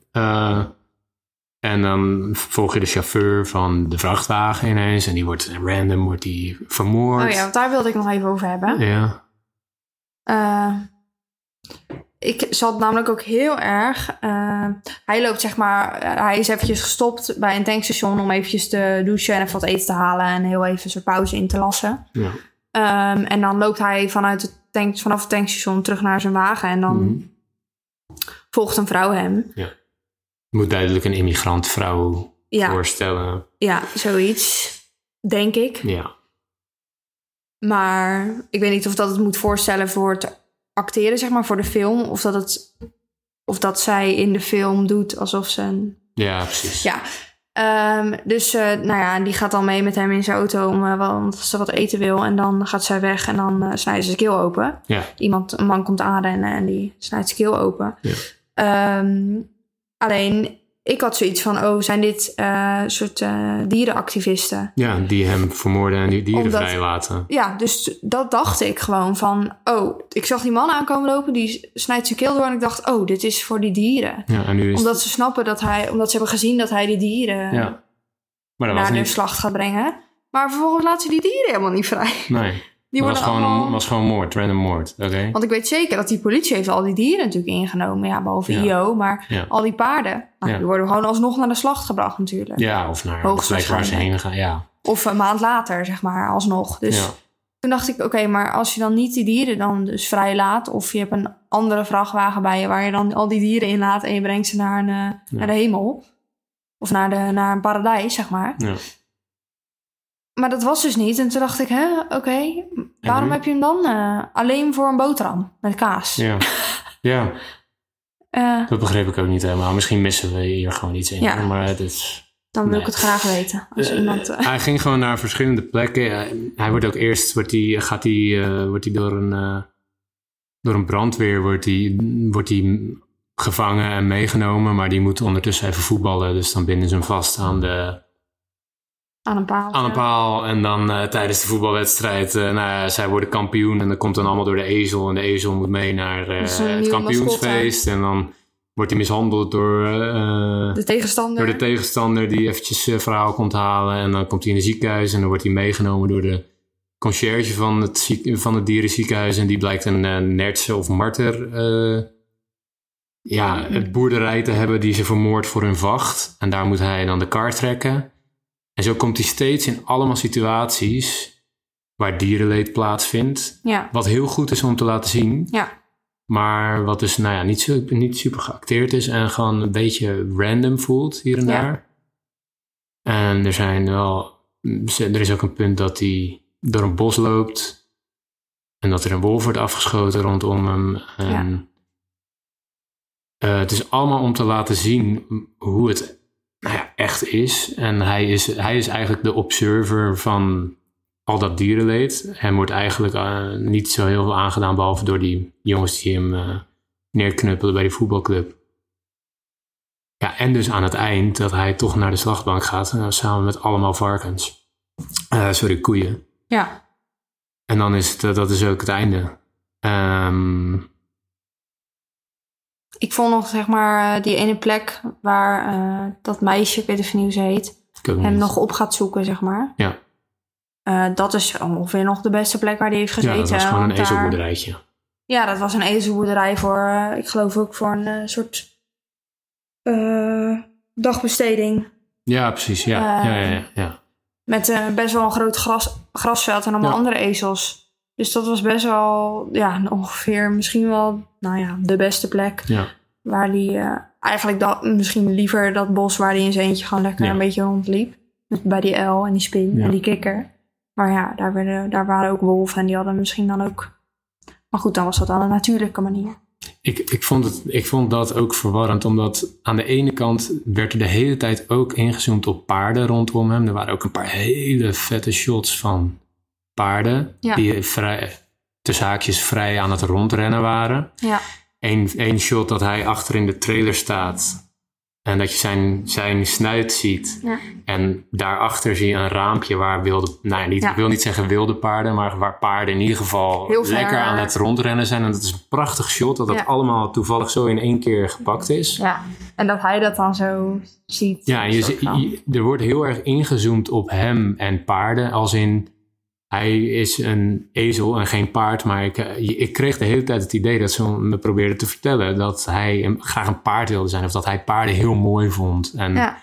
S2: En dan volg je de chauffeur van de vrachtwagen ineens. En die wordt random wordt die vermoord.
S1: Oh ja, want daar wilde ik nog even over hebben.
S2: Ja.
S1: Eh, ik zat namelijk ook heel erg. eh, hij loopt zeg maar. hij is eventjes gestopt bij een tankstation om eventjes te douchen en even wat eten te halen en heel even zijn pauze in te lassen.
S2: ja.
S1: Ehm, en dan loopt hij vanuit het tank, vanaf het tankstation terug naar zijn wagen en dan
S2: Mhm.
S1: volgt een vrouw hem.
S2: Je moet duidelijk een immigrantvrouw
S1: Ja,
S2: voorstellen.
S1: ja, zoiets. Denk ik.
S2: Ja.
S1: Maar ik weet niet of dat het moet voorstellen voor het acteren, zeg maar, voor de film. Of dat, het, of dat zij in de film doet alsof ze een...
S2: Ja, precies.
S1: Ja. Ehm, dus, eh, nou ja, die gaat dan mee met hem in zijn auto om, eh, ze wat eten wil. En dan gaat zij weg en dan eh snijdt ze zijn keel open.
S2: Ja.
S1: Iemand, een man komt aanrennen en die snijdt zijn keel open.
S2: Ja.
S1: Ehm, alleen, ik had zoiets van, oh, zijn dit eh soort eh, dierenactivisten?
S2: Ja, die hem vermoorden en die dieren
S1: Omdat-
S2: vrijlaten.
S1: Ja, dus dat dacht ik gewoon van... Oh, ik zag die man aankomen lopen, die snijdt zijn keel door... en ik dacht, oh, dit is voor die dieren.
S2: Ja, en nu is
S1: Omdat ze snappen dat hij... Omdat ze hebben gezien dat hij die dieren
S2: Ja. Maar dat was
S1: naar de slacht gaat brengen. Maar vervolgens laten ze die dieren helemaal niet vrij.
S2: Nee.
S1: Die
S2: was gewoon, was gewoon moord, random moord. Oké.
S1: Want ik weet zeker dat die politie heeft al die dieren natuurlijk ingenomen. Ja, behalve
S2: Ja.
S1: IO, maar
S2: Ja.
S1: al die paarden. Nou,
S2: Ja.
S1: Die worden gewoon alsnog naar de slacht gebracht natuurlijk.
S2: Ja, of naar de plek waar ze heen gaan. Ja.
S1: Of een maand later, zeg maar, alsnog. Dus. Toen dacht ik, oké, maar als je dan niet die dieren dan dus vrij laat... of je hebt een andere vrachtwagen bij je... waar je dan al die dieren in laat en je brengt ze naar, een, eh, naar de hemel... of naar, de, naar een paradijs, zeg maar. Maar dat was dus niet. En toen dacht ik, hè, oké, waarom
S2: nu?
S1: heb je hem dan eh, alleen voor een boterham met kaas?
S2: Ja. ja,
S1: Eh,
S2: dat begreep ik ook niet helemaal. Misschien missen we hier gewoon iets in.
S1: Ja.
S2: Maar het is...
S1: dan wil
S2: Nee.
S1: ik het graag weten. Als
S2: Eh,
S1: iemand,
S2: Hij ging gewoon naar verschillende plekken. Hij, hij wordt ook eerst wordt hij, gaat hij, wordt hij door een door een brandweer wordt hij, wordt hij gevangen en meegenomen, maar die moet ondertussen even voetballen. Dus dan binden ze hem vast aan de
S1: aan een paal.
S2: aan een paal. En dan eh, tijdens de voetbalwedstrijd, eh, nou ja, zij worden kampioen en dat komt dan allemaal door de ezel. En de ezel moet mee naar eh,
S1: een
S2: het kampioensfeest. En dan wordt hij mishandeld door,
S1: De tegenstander.
S2: door de tegenstander die eventjes verhaal komt halen. En dan komt hij in het ziekenhuis en dan wordt hij meegenomen door de conciërge van het, ziek, van het dierenziekenhuis. En die blijkt een nertse of marter ja, het boerderij te hebben die ze vermoord voor hun vacht. En daar moet hij dan de kar trekken. En zo komt hij steeds in allemaal situaties waar dierenleed plaatsvindt.
S1: Ja,
S2: Wat heel goed is om te laten zien.
S1: ja.
S2: Maar wat dus nou ja, niet, zo, niet super geacteerd is en gewoon een beetje random voelt hier en
S1: Ja.
S2: daar. En er zijn wel. Er is ook een punt dat hij door een bos loopt. En dat er een wolf wordt afgeschoten rondom hem. En, eh, het is allemaal om te laten zien hoe het nou ja, echt is. En hij is, hij is eigenlijk de observer van al dat dierenleed. Hem wordt eigenlijk eh, niet zo heel veel aangedaan, behalve door die jongens die hem eh, neerknuppelen bij die voetbalclub. Ja, en dus aan het eind dat hij toch naar de slagbank gaat, eh, samen met allemaal varkens. Sorry, koeien.
S1: Ja,
S2: En dan is het, dat is ook het einde. Ehm,
S1: ik vond nog zeg maar eh, die ene plek waar eh, dat meisje, ik weet even niet hoe ze heet, hem
S2: niet.
S1: nog op gaat zoeken, zeg maar.
S2: Ja.
S1: Eh, dat is ongeveer nog de beste plek waar hij heeft gezeten.
S2: ja, dat was gewoon een
S1: daar-
S2: ezelboerderijtje.
S1: Ja, dat was een ezelboerderij voor, ik geloof ook voor een soort dagbesteding.
S2: Ja, precies. Ja, ja, ja, ja, ja.
S1: Met eh, best wel een groot gras, grasveld en allemaal andere ezels. Dus dat was best wel, ja, ongeveer misschien wel, nou ja, de beste plek.
S2: Ja.
S1: Waar hij eh, eigenlijk dat, misschien liever dat bos waar hij in zijn eentje gewoon lekker
S2: Ja.
S1: een beetje rondliep. Bij die uil en die spin
S2: Ja.
S1: en die kikker. Maar ja, daar, werden, daar waren ook wolven en die hadden misschien dan ook... Maar goed, dan was dat aan een natuurlijke manier.
S2: Ik, ik, vond het, ik vond dat ook verwarrend, omdat aan de ene kant werd er de hele tijd ook ingezoomd op paarden rondom hem. Er waren ook een paar hele vette shots van paarden
S1: Ja.
S2: die vrij, tussen haakjes vrij aan het rondrennen waren.
S1: Ja,
S2: Eén één shot dat hij achter in de trailer staat En dat je zijn, zijn snuit ziet.
S1: Ja.
S2: En daarachter zie je een raampje waar wilde... Nou, ja, niet,
S1: Ja.
S2: ik wil niet zeggen wilde paarden, maar waar paarden in ieder geval
S1: Heel ver.
S2: lekker aan het rondrennen zijn. En dat is een prachtig shot, dat dat allemaal toevallig zo in één keer gepakt is.
S1: Ja, en dat hij dat dan zo ziet.
S2: Ja, je, je- er wordt heel erg ingezoomd op hem en paarden. Als in, hij is een ezel en geen paard. Maar ik, eh, ik kreeg de hele tijd het idee dat ze me probeerden te vertellen... dat hij graag een paard wilde zijn. Of dat hij paarden heel mooi vond. En
S1: Ja.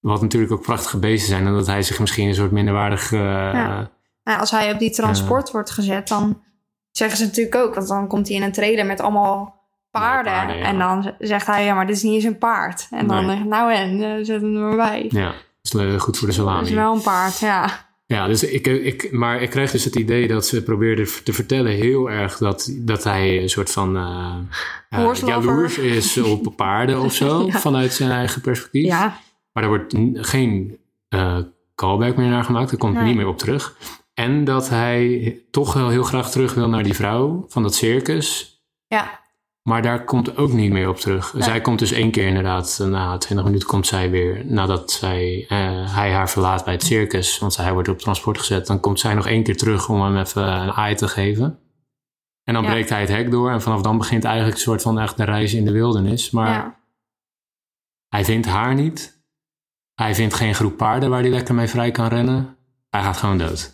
S2: wat natuurlijk ook prachtige beesten zijn. En dat hij zich misschien een soort minderwaardig... eh,
S1: Ja. Nou, als hij op die transport wordt gezet, dan zeggen ze natuurlijk ook... want dan komt hij in een trailer met allemaal paarden. En dan zegt hij, ja, maar dit is niet eens een paard. En dan,
S2: Nee.
S1: eh, nou en, eh, zet hem er maar bij.
S2: ja, dat is eh, goed voor de
S1: Dat
S2: salami.
S1: is wel een paard, ja.
S2: Ja, dus ik, ik, maar ik kreeg dus het idee dat ze probeerden te vertellen heel erg dat, dat hij een soort van
S1: lover.
S2: jaloers is op paarden of zo,
S1: Ja.
S2: vanuit zijn eigen perspectief.
S1: Ja,
S2: Maar er wordt geen eh, callback meer naar gemaakt, er komt
S1: Nee.
S2: niet meer op terug. En dat hij toch wel heel graag terug wil naar die vrouw van dat circus.
S1: ja,
S2: Maar daar komt ook niet meer op terug.
S1: Nee.
S2: Zij komt dus één keer inderdaad, eh, na 20 minuten komt zij weer, nadat zij, eh, hij haar verlaat bij het circus, want hij wordt op transport gezet, dan komt zij nog één keer terug om hem even een aai te geven. En dan
S1: Ja.
S2: breekt hij het hek door en vanaf dan begint eigenlijk een soort van echt de reis in de wildernis. Maar
S1: ja.
S2: hij vindt haar niet. Hij vindt geen groep paarden waar hij lekker mee vrij kan rennen. Hij gaat gewoon dood.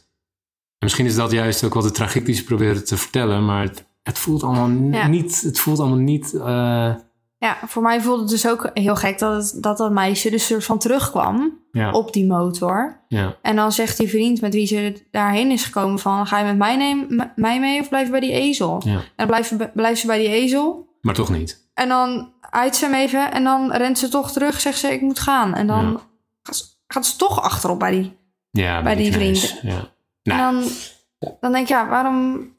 S2: En misschien is dat juist ook wat de tragiek die ze proberen te vertellen, maar het, het voelt allemaal
S1: Ja.
S2: niet, het voelt allemaal niet, eh,
S1: Ja, voor mij voelde het dus ook heel gek dat het, dat, dat meisje dus soort van terugkwam
S2: ja,
S1: op die motor.
S2: ja.
S1: En dan zegt die vriend met wie ze daarheen is gekomen van... ga je met mij, mij mee of blijf je bij die ezel?
S2: Ja.
S1: En dan blijft, ze- blijft ze bij die ezel.
S2: Maar toch niet.
S1: En dan uit ze hem even en dan rent ze toch terug. Zegt ze, ik moet gaan. En dan gaat, ze, gaat ze toch achterop bij die.
S2: Ja,
S1: Bij die vrienden.
S2: Ja. Nou,
S1: En dan, dan denk ik, ja, waarom...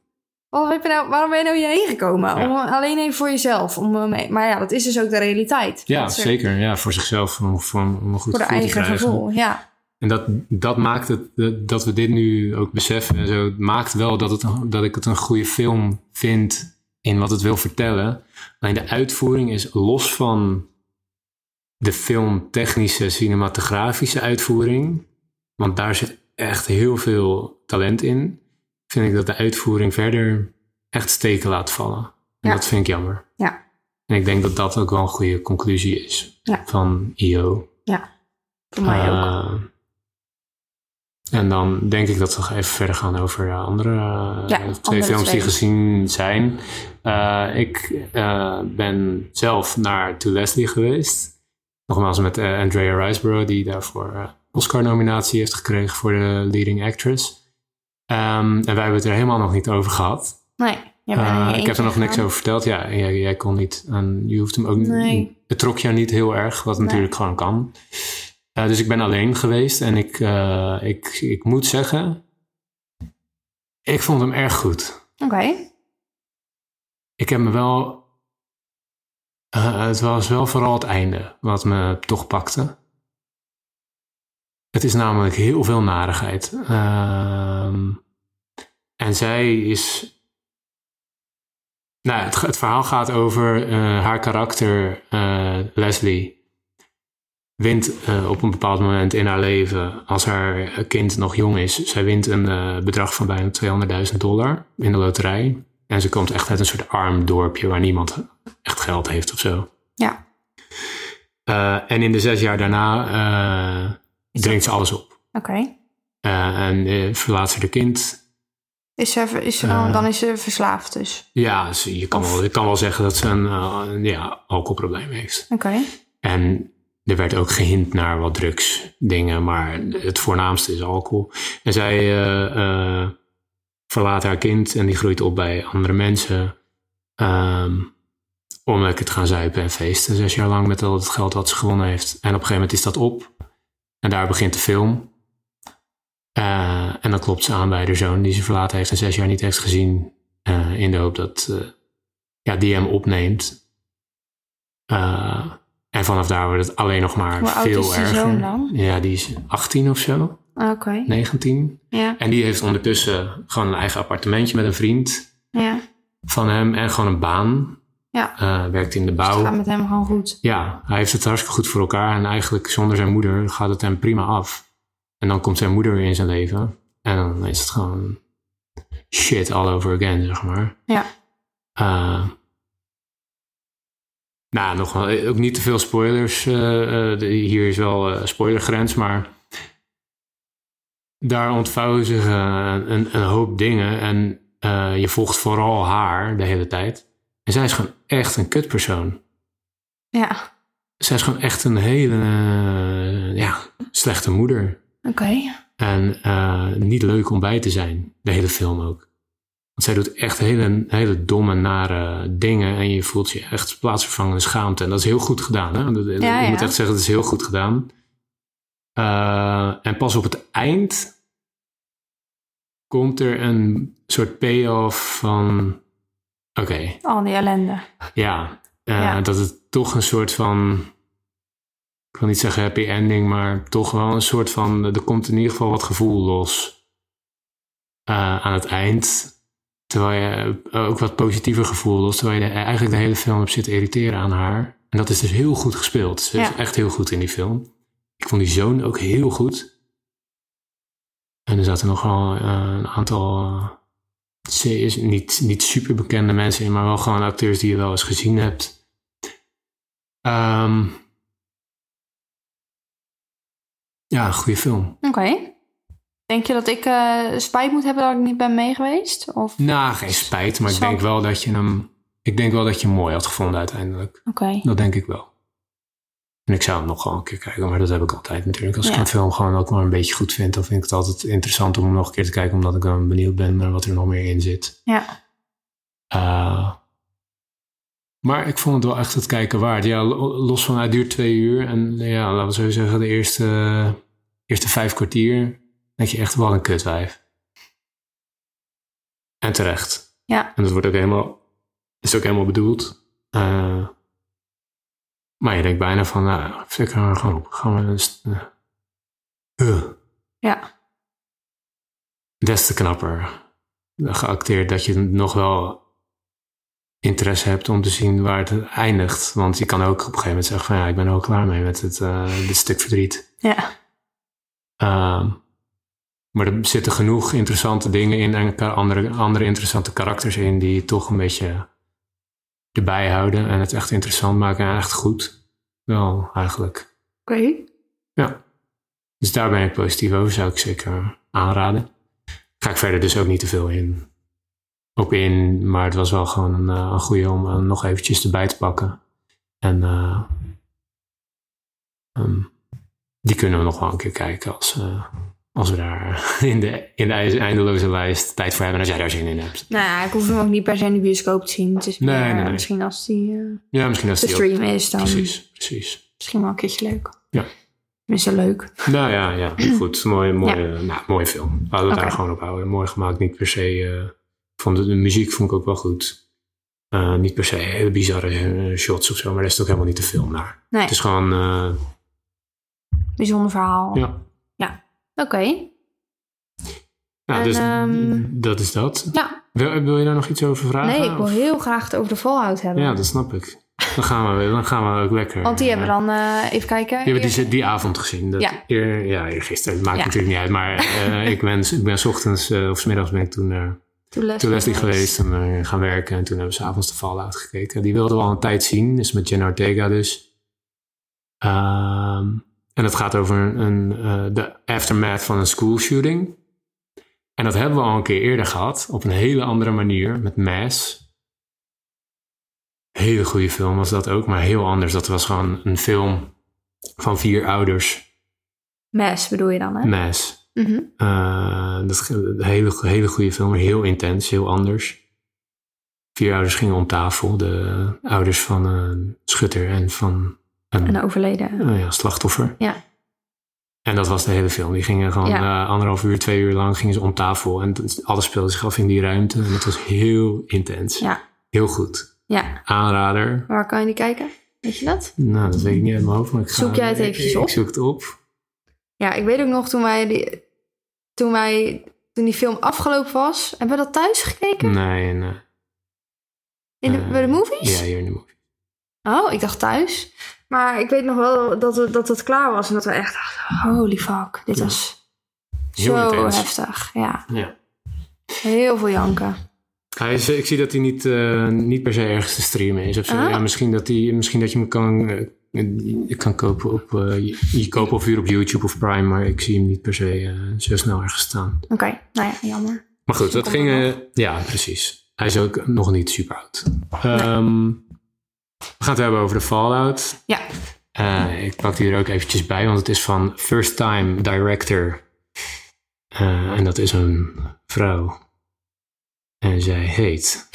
S1: Waarom, heb je nou, waarom ben je nou hierheen gekomen?
S2: Ja.
S1: Om, alleen even voor jezelf. Om, eh, mee- maar ja, dat is dus ook de realiteit.
S2: ja,
S1: ze-
S2: zeker. Ja, voor zichzelf, om, voor, om een goed
S1: Voor de
S2: te
S1: eigen gevoel, ja.
S2: En dat, dat maakt het, dat- dat we dit nu ook beseffen en zo, maakt wel dat, het, dat ik het een goede film vind in wat het wil vertellen. Alleen de uitvoering is los van de filmtechnische, cinematografische uitvoering, want daar zit echt heel veel talent in, vind ik dat de uitvoering verder echt steken laat vallen. En
S1: Ja.
S2: dat vind ik jammer.
S1: Ja.
S2: En ik denk dat dat ook wel een goede conclusie is
S1: Ja.
S2: van IO.
S1: Voor mij ook.
S2: Eh, en dan denk ik dat we even verder gaan over eh, andere eh,
S1: Ja,
S2: twee
S1: andere
S2: films die gezien zijn. Ik ben zelf naar To Leslie geweest. Nogmaals met Andrea Riseborough, die daarvoor Oscar-nominatie heeft gekregen voor de leading actress. Ehm, en wij hebben het er helemaal nog niet over gehad.
S1: Nee, je
S2: ik heb er nog niks over verteld. Ja, jij, jij kon niet. En je hoeft hem ook
S1: Nee.
S2: Het trok jou niet heel erg, wat
S1: Nee.
S2: natuurlijk gewoon kan. Eh, dus ik ben alleen geweest en ik, eh, ik, ik moet zeggen, ik vond hem erg goed.
S1: Oké.
S2: Ik heb me wel. het was wel vooral het einde wat me toch pakte. Het is namelijk heel veel narigheid. Ehm, en zij is. Nou, het, het verhaal gaat over eh, haar karakter, eh, Leslie. Wint eh, op een bepaald moment in haar leven, als haar kind nog jong is, zij wint een bedrag van bijna 200.000 dollar in de loterij. En ze komt echt uit een soort arm dorpje waar niemand echt geld heeft of zo.
S1: Ja.
S2: En in de zes jaar daarna drinkt ze alles op.
S1: Oké.
S2: Eh, en eh, verlaat ze haar kind.
S1: Is ze, is ze dan,
S2: Eh.
S1: dan is ze verslaafd dus.
S2: Ja, je, kan
S1: Of-
S2: wel, je kan wel zeggen dat ze een, ja, alcoholprobleem heeft.
S1: Oké.
S2: En er werd ook gehint naar wat drugsdingen, maar het voornaamste is alcohol. En zij verlaat haar kind en die groeit op bij andere mensen. ehm, om lekker te gaan zuipen en feesten. Zes jaar lang met al het geld wat ze gewonnen heeft. En op een gegeven moment is dat op. En daar begint de film. Eh, en dan klopt ze aan bij haar zoon die ze verlaten heeft en zes jaar niet heeft gezien. eh, in de hoop dat eh, ja, die hem opneemt. En vanaf daar wordt het alleen nog maar
S1: Hoe oud
S2: veel
S1: is
S2: erger.
S1: zoon dan?
S2: Ja, die is 18 of zo,
S1: Oké.
S2: 19.
S1: Ja.
S2: En die heeft ondertussen gewoon een eigen appartementje met een vriend
S1: Ja.
S2: van hem en gewoon een baan.
S1: Ja.
S2: Eh, werkt in de
S1: Dus het
S2: bouw.
S1: gaat met hem gewoon goed.
S2: Ja, hij heeft het hartstikke goed voor elkaar. En eigenlijk zonder zijn moeder gaat het hem prima af. En dan komt zijn moeder weer in zijn leven. En dan is het gewoon shit all over again, zeg maar.
S1: Ja.
S2: Eh, nou, nog wel, ook niet te veel spoilers. eh, eh, de- hier is wel eh, spoilergrens, maar daar ontvouwen zich eh, een, een hoop dingen. En eh, je volgt vooral haar de hele tijd. En zij is gewoon echt een kutpersoon.
S1: Ja,
S2: Zij is gewoon echt een hele eh, ja, slechte moeder.
S1: oké.
S2: En eh, niet leuk om bij te zijn, de hele film ook. Want zij doet echt hele, hele domme, nare dingen. En je voelt je echt plaatsvervangende schaamte. En dat is heel goed gedaan. Hè? Dat-
S1: Ja,
S2: ik moet echt zeggen, dat is heel goed gedaan. Eh, en pas op het eind komt er een soort payoff van... Oké,
S1: Al die ellende.
S2: ja, eh,
S1: Ja.
S2: dat het toch een soort van. Ik wil niet zeggen happy ending, maar toch wel een soort van. Er komt in ieder geval wat gevoel los eh, aan het eind. Terwijl je eh, ook wat positiever gevoel los. Terwijl je de- eigenlijk de hele film hebt zitten irriteren aan haar. En dat is dus heel goed gespeeld. Ze is echt heel goed in die film. Ik vond die zoon ook heel goed. En er zaten nog wel eh, een aantal. Ze is niet, niet super bekende mensen in, maar wel gewoon acteurs die je wel eens gezien hebt. Ehm, ja, een goede film.
S1: Oké. Denk je dat ik eh, spijt moet hebben dat ik niet ben meegeweest? Of... Oké.
S2: Nou, geen spijt, maar ik denk wel dat je hem. Ik denk wel dat je hem mooi had gevonden uiteindelijk. Dat denk ik wel. En ik zou hem nog wel een keer kijken, maar dat heb ik altijd natuurlijk. Als ik een film gewoon ook maar een beetje goed vind, dan vind ik het altijd interessant om hem nog een keer te kijken, omdat ik dan benieuwd ben naar wat er nog meer in zit.
S1: Ja.
S2: Eh, maar ik vond het wel echt het kijken waard. Ja, lo- los van, het duurt twee uur. En ja, laten we zo zeggen, de eerste, eerste vijf kwartier denk je echt wel een kutwijf. En terecht.
S1: Ja.
S2: En dat wordt ook helemaal, is ook helemaal bedoeld. Eh, maar je denkt bijna van, nou, flikker maar gewoon op. Gaan we eh, huh.
S1: Ja.
S2: des te knapper geacteerd dat je nog wel interesse hebt om te zien waar het eindigt. Want je kan ook op een gegeven moment zeggen van ja, ik ben er ook klaar mee met het, eh, dit stuk verdriet.
S1: Ja.
S2: Ehm, maar er zitten genoeg interessante dingen in en andere, andere interessante karakters in die toch een beetje erbij houden en het echt interessant maken en echt goed. Wel, eigenlijk.
S1: Oké.
S2: Ja. Dus daar ben ik positief over, zou ik zeker aanraden. Ga ik verder dus ook niet te veel in. Op in, maar het was wel gewoon een, eh, een goede om eh, nog eventjes erbij te pakken. En ehm, die kunnen we nog wel een keer kijken als, als we daar in de, in de eindeloze lijst tijd voor hebben. En als jij daar zin in hebt.
S1: Nou ja, ik hoef hem ook niet per se in de bioscoop te zien. Het is
S2: Nee,
S1: meer,
S2: nee, nee.
S1: misschien als die eh,
S2: Ja, misschien als
S1: te
S2: die
S1: stream is, dan
S2: Precies, precies.
S1: misschien wel een keertje leuk.
S2: Ja.
S1: Tenminste, leuk.
S2: Nou ja, ja goed. Mooie, mooie, nou, mooie film. Laten we
S1: Oké.
S2: daar gewoon op houden. Mooi gemaakt, niet per se. eh, ik vond de, de muziek vond ik ook wel goed. Eh, niet per se hele bizarre eh, shots of zo, maar daar is het ook helemaal niet te veel naar.
S1: Nee,
S2: Het is gewoon, eh,
S1: bijzonder verhaal.
S2: ja.
S1: Oké. En,
S2: dus
S1: ehm,
S2: dat is dat.
S1: Ja,
S2: Wil, wil je daar nog iets over vragen?
S1: nee, ik wil
S2: Of-
S1: heel graag het over de Fallout hebben.
S2: Ja, dat snap ik. Dan gaan we, dan gaan we ook lekker.
S1: Want die hebben
S2: eh,
S1: dan, eh, even kijken.
S2: Die hebben die, die avond gezien. Dat,
S1: Ja.
S2: Eer, ja, gisteren. Het maakt
S1: Ja.
S2: natuurlijk niet uit. Maar eh, ik, ben, ik ben 's ochtends of 's middags ben ik toen...
S1: Toen Leslie,
S2: geweest en gaan werken. En toen hebben ze avonds de Fallout gekeken. Die wilden we al een tijd zien. Dus met Jenna Ortega dus. Ehm, en het gaat over een, eh, de aftermath van een school shooting. En dat hebben we al een keer eerder gehad. Op een hele andere manier. Met Mass. Hele goede film was dat ook. Maar heel anders. Dat was gewoon een film van vier ouders.
S1: Mass bedoel je dan, hè?
S2: Mass.
S1: Mhm.
S2: Eh, dat is een hele, hele goede film, heel intens, heel anders. Vier ouders gingen om tafel, de ouders van een schutter en van een
S1: Een overleden.
S2: eh, ja, slachtoffer.
S1: Ja.
S2: En dat was de hele film. Die gingen gewoon
S1: Ja.
S2: eh, anderhalf uur, twee uur lang gingen ze om tafel. En alles speelde zich af in die ruimte. En het was heel intens.
S1: Ja.
S2: Heel goed.
S1: Ja.
S2: Aanrader.
S1: Waar kan je die kijken? Weet je dat?
S2: Nou, dat weet ik niet uit mijn hoofd. Maar ik ga,
S1: Zoek jij het eventjes op?
S2: Ik zoek het op.
S1: Ja, ik weet ook nog toen wij die, toen wij toen die film afgelopen was, hebben we dat thuis gekeken?
S2: Nee, nee.
S1: In de,
S2: Eh,
S1: bij de movies?
S2: Ja, hier in de movies.
S1: Oh, ik dacht thuis. Maar ik weet nog wel dat het, dat het klaar was. En dat we echt dachten, holy fuck. Dit was
S2: Heel
S1: zo
S2: intens.
S1: heftig. Ja,
S2: Ja.
S1: heel veel janken.
S2: Hij is, ik zie dat hij niet, eh, niet per se ergens te streamen is of zo.
S1: Ah.
S2: Ja, misschien, dat hij, misschien dat je hem kan, je kan kopen op, eh, je, je koopt of huur op YouTube of Prime, maar ik zie hem niet per se zo snel ergens staan.
S1: Oké, nou ja, jammer.
S2: Maar goed, dat ging. ja, precies. Hij is ook nog niet super oud. Ehm, we gaan het hebben over de Fallout.
S1: Ja,
S2: Eh, ik pak die er ook eventjes bij, want het is van First Time Director. Eh, en dat is een vrouw. En zij heet,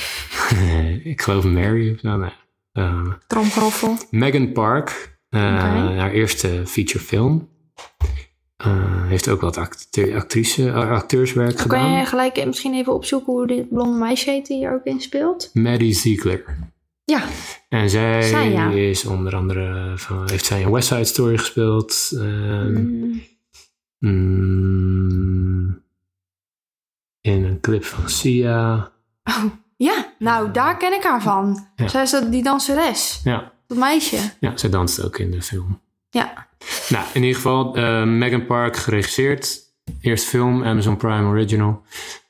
S2: ik geloof Mary of zo. Nee. Eh,
S1: tromgeroffel.
S2: Megan Park, eh, haar eerste featurefilm. Eh heeft ook wat acte- actrice, acteurswerk
S1: Kan
S2: gedaan.
S1: je gelijk misschien even opzoeken hoe dit blonde meisje heet die hier ook in speelt?
S2: Maddie Ziegler.
S1: Ja,
S2: En zij,
S1: Zij, ja.
S2: is onder andere van, heeft zij een West Side Story gespeeld. ehm,
S1: Mm,
S2: mm, in een clip van Sia.
S1: ja, nou daar ken ik haar van.
S2: Ja.
S1: Zij is dat, die danseres.
S2: Ja,
S1: Dat meisje.
S2: ja, zij danst ook in de film.
S1: Ja,
S2: Nou, in ieder geval, eh, Megan Park geregisseerd. Eerst film, Amazon Prime Original.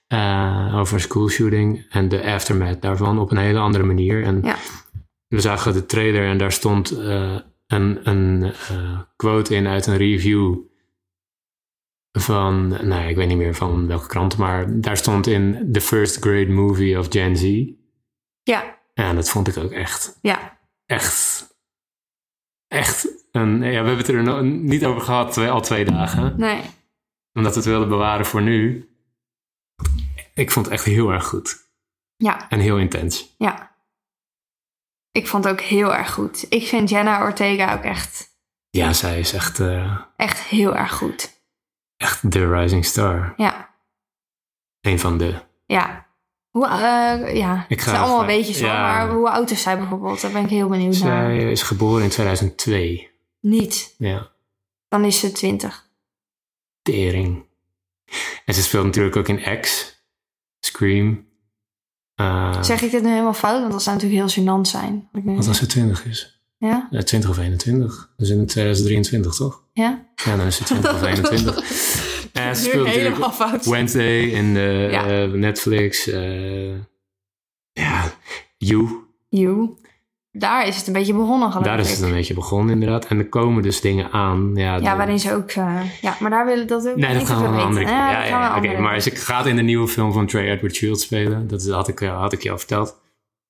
S2: Eh, over een schoolshooting en de aftermath daarvan op een hele andere manier. En
S1: ja.
S2: we zagen de trailer en daar stond eh, een, een eh, quote in uit een review van, nou ik weet niet meer van welke krant, maar daar stond in The First Great Movie of Gen Z.
S1: Ja,
S2: En dat vond ik ook echt,
S1: ja.
S2: echt, echt. Een, ja, we hebben het er nog niet over gehad, twee- al twee dagen,
S1: Nee.
S2: omdat we het wilden bewaren voor nu. Ik vond het echt heel erg goed
S1: Ja,
S2: en heel intens.
S1: ja. Ik vond het ook heel erg goed. Ik vind Jenna Ortega ook echt,
S2: Ja, zij is echt, eh,
S1: echt heel erg goed.
S2: echt de rising star.
S1: Ja,
S2: Een van de.
S1: ja. Hoe, eh, ja,
S2: Ik
S1: het
S2: ga
S1: zijn allemaal weetjes hoor,
S2: ja.
S1: maar hoe oud is zij bijvoorbeeld? Daar ben ik heel benieuwd naar.
S2: Zij is geboren in 2002.
S1: Niet,
S2: Ja,
S1: dan is ze twintig.
S2: tering. En ze speelt natuurlijk ook in X, Scream. Eh,
S1: Zeg ik dit nu helemaal fout? Want dat zou natuurlijk heel gênant zijn.
S2: wat als ze 20 is?
S1: Ja?
S2: Ja, 20 of 21. Dus in 2023, toch?
S1: Ja?
S2: Ja, dan is ze 20 of 21. En ze speelt
S1: helemaal fout.
S2: Wednesday in de
S1: Ja.
S2: eh, Netflix. eh, ja, You.
S1: You. Daar is het een beetje begonnen geloof
S2: Daar is
S1: ik.
S2: het een beetje begonnen inderdaad. En er komen dus dingen aan. Ja,
S1: Ja, waarin ze ook... eh, ja, maar daar willen dat ook
S2: Nee, dat gaan we een andere keer.
S1: Ja,
S2: oké.
S1: andere
S2: Maar ze gaat in de nieuwe film van Trey Edward Shields spelen. Dat had ik, had ik je al verteld.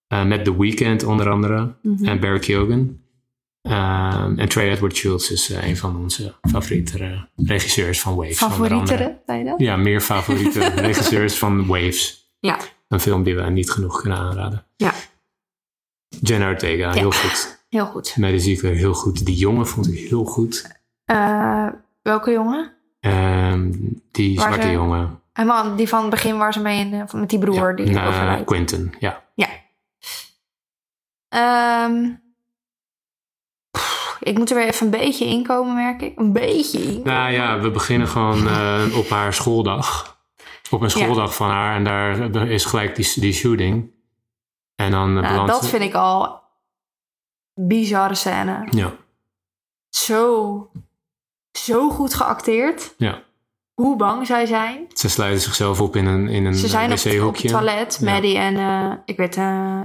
S2: Eh, met The Weeknd onder andere.
S1: Mhm.
S2: En Barry Keoghan. Ehm, en Trey Edward Shields is eh, een van onze favoriete eh, regisseurs van Waves.
S1: Favorietere, zei je dat?
S2: Ja, meer favoriete regisseurs van Waves.
S1: Ja.
S2: Een film die we niet genoeg kunnen aanraden.
S1: Ja,
S2: Jenna Ortega, heel goed.
S1: heel goed.
S2: Ziegler, heel goed. Die jongen vond ik heel goed.
S1: Eh, welke jongen?
S2: Ehm, die zwarte
S1: ze-
S2: jongen.
S1: Helemaal die van het begin waar ze mee in, met die broer die
S2: Na-
S1: overlijdt.
S2: Quentin, ja.
S1: Ja. Ehm, pff, ik moet er weer even een beetje inkomen, merk ik. Een beetje inkomen.
S2: Nou ja, we beginnen gewoon eh, op haar schooldag. Op een schooldag van haar. En daar is gelijk die, die shooting. En dan eh,
S1: Nou,
S2: belandt
S1: dat vind ik al bizarre scène.
S2: Ja,
S1: Zo, zo goed geacteerd.
S2: ja.
S1: Hoe bang zij zijn.
S2: Ze sluiten zichzelf op in een, in een
S1: Ze zijn op, op het
S2: wc-hokje.
S1: toilet,
S2: Ja.
S1: Maddie en eh, ik weet, eh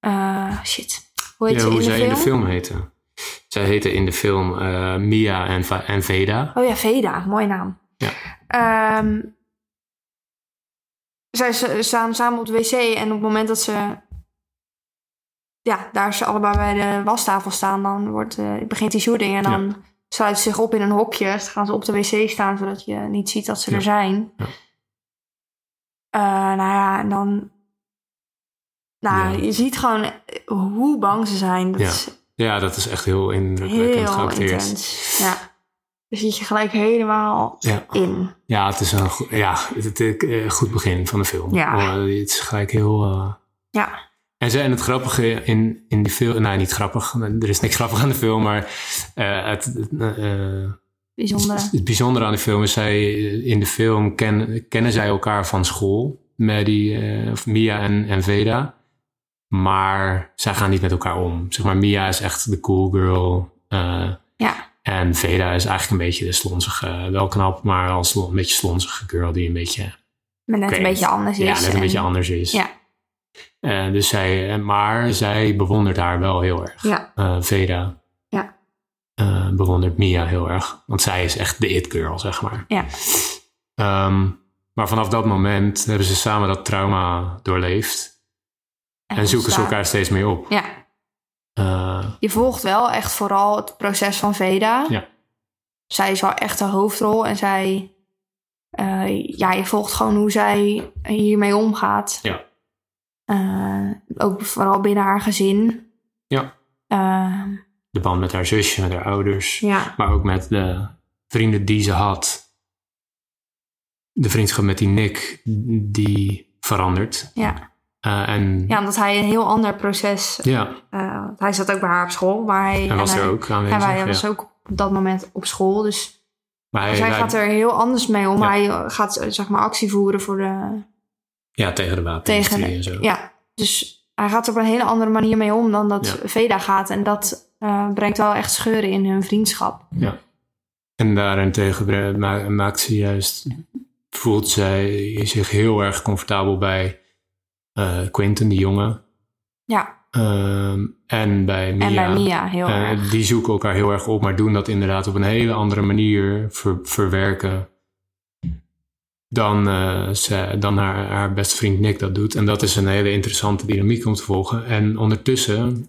S1: eh, shit. Hoe heet
S2: Ja,
S1: ze
S2: hoe
S1: in de
S2: zij
S1: film?
S2: in de film heten. Zij heten in de film eh, Mia en, Va- en Veda.
S1: Oh ja, Veda, mooie naam.
S2: Ja.
S1: Ehm, zij staan samen op de wc en op het moment dat ze ja, daar ze allebei bij de wastafel staan, dan wordt, eh, begint die shooting en dan sluiten ze zich op in een hokje. Dan gaan ze op de wc staan, zodat je niet ziet dat ze
S2: Ja.
S1: er zijn.
S2: Ja.
S1: Eh, nou ja, en dan... Nou,
S2: Ja.
S1: je ziet gewoon hoe bang ze zijn. Dat
S2: Ja.
S1: is
S2: Ja, dat is echt heel indrukwekkend
S1: heel
S2: geacteerd.
S1: intens. Ja. Daar zit je gelijk helemaal
S2: Ja.
S1: in.
S2: Ja, het is een go- ja, het, het, eh, goed begin van de film.
S1: Ja.
S2: Oh, het is gelijk heel...
S1: Ja.
S2: En, ze, en het grappige in, in die film... Nou, niet grappig. Er is niks grappig aan de film, maar eh, het, eh,
S1: Bijzonder.
S2: het, bijzondere aan de film is... Zij, in de film ken, kennen zij elkaar van school. Maddie, eh, of Mia en, en Veda. Maar zij gaan niet met elkaar om. Zeg maar, Mia is echt de cool girl. eh,
S1: Ja,
S2: en Veda is eigenlijk een beetje de slonzige, wel knap, maar als een beetje slonzige girl die een beetje,
S1: maar net een beetje anders is.
S2: ja, net een
S1: en-
S2: beetje anders is.
S1: Ja,
S2: Eh, dus zij, eh, maar zij bewondert haar wel heel erg.
S1: ja,
S2: Eh, Veda
S1: ja,
S2: bewondert Mia heel erg. Want zij is echt de it girl, zeg maar.
S1: ja.
S2: Ehm, maar vanaf dat moment hebben ze samen dat trauma doorleefd. En, zoeken ze elkaar steeds meer op.
S1: Ja, je volgt wel echt vooral het proces van Veda.
S2: Ja.
S1: Zij is wel echt de hoofdrol en zij... ja, je volgt gewoon hoe zij hiermee omgaat.
S2: Ja.
S1: Eh, ook vooral binnen haar gezin.
S2: ja,
S1: Eh,
S2: de band met haar zusje, met haar ouders.
S1: ja,
S2: Maar ook met de vrienden die ze had. De vriendschap met die Nick, die verandert.
S1: ja.
S2: Eh, en
S1: ja, omdat hij een heel ander proces...
S2: ja,
S1: eh, hij zat ook bij haar op school, maar hij...
S2: hij was
S1: en
S2: er
S1: hij-
S2: ook aanwezig.
S1: En wij
S2: ja.
S1: was ook op dat moment op school, dus
S2: maar hij, hij-
S1: gaat er heel anders mee om.
S2: Ja.
S1: Hij gaat zeg maar actie voeren voor de,
S2: ja, tegen de
S1: tegen
S2: wapenindustrie
S1: de-
S2: en zo.
S1: Ja, dus hij gaat er op een hele andere manier mee om dan dat
S2: Ja.
S1: Veda gaat. En dat eh, brengt wel echt scheuren in hun vriendschap.
S2: Ja. En daarentegen maakt ze juist, voelt zij zich heel erg comfortabel bij eh Quentin, die jongen.
S1: Ja,
S2: Ehm, en bij Mia.
S1: en bij Mia heel
S2: Eh,
S1: erg.
S2: die zoeken elkaar heel erg op, maar doen dat inderdaad op een hele andere manier ver- verwerken dan, eh, ze, dan haar, haar beste vriend Nick dat doet. En dat is een hele interessante dynamiek om te volgen. En ondertussen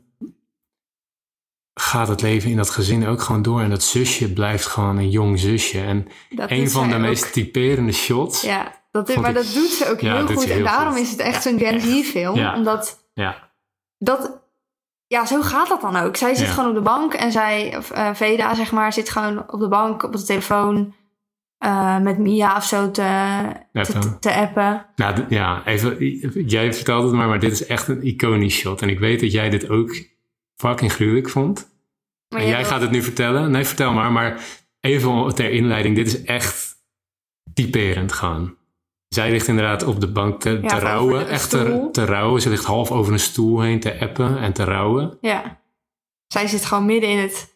S2: gaat het leven in dat gezin ook gewoon door. En dat zusje blijft gewoon een jong zusje. En
S1: Dat
S2: een van de meest typerende shots.
S1: Ja, dat,
S2: vond
S1: maar
S2: ik-
S1: dat doet ze ook
S2: Ja,
S1: heel goed. En daarom
S2: goed.
S1: is het echt zo'n Gen Z-film.
S2: Ja.
S1: Omdat
S2: Ja,
S1: dat... Ja, zo gaat dat dan ook. Zij zit
S2: Ja.
S1: gewoon op de bank en zij, of, eh, Veda zeg maar, zit gewoon op de bank op de telefoon eh, met Mia of zo te, te,
S2: Appen.
S1: te appen.
S2: Nou, ja, even, jij vertelt het maar, maar dit is echt een iconisch shot. En ik weet dat jij dit ook fucking gruwelijk vond.
S1: Maar
S2: en jij gaat het nu vertellen. Nee, vertel maar. Maar even ter inleiding, dit is echt typerend gewoon. Zij ligt inderdaad op de bank te,
S1: Ja,
S2: te rouwen. Echt te, te rouwen. Ze ligt half over een stoel heen te appen en te rouwen.
S1: Ja. Zij zit gewoon midden in het...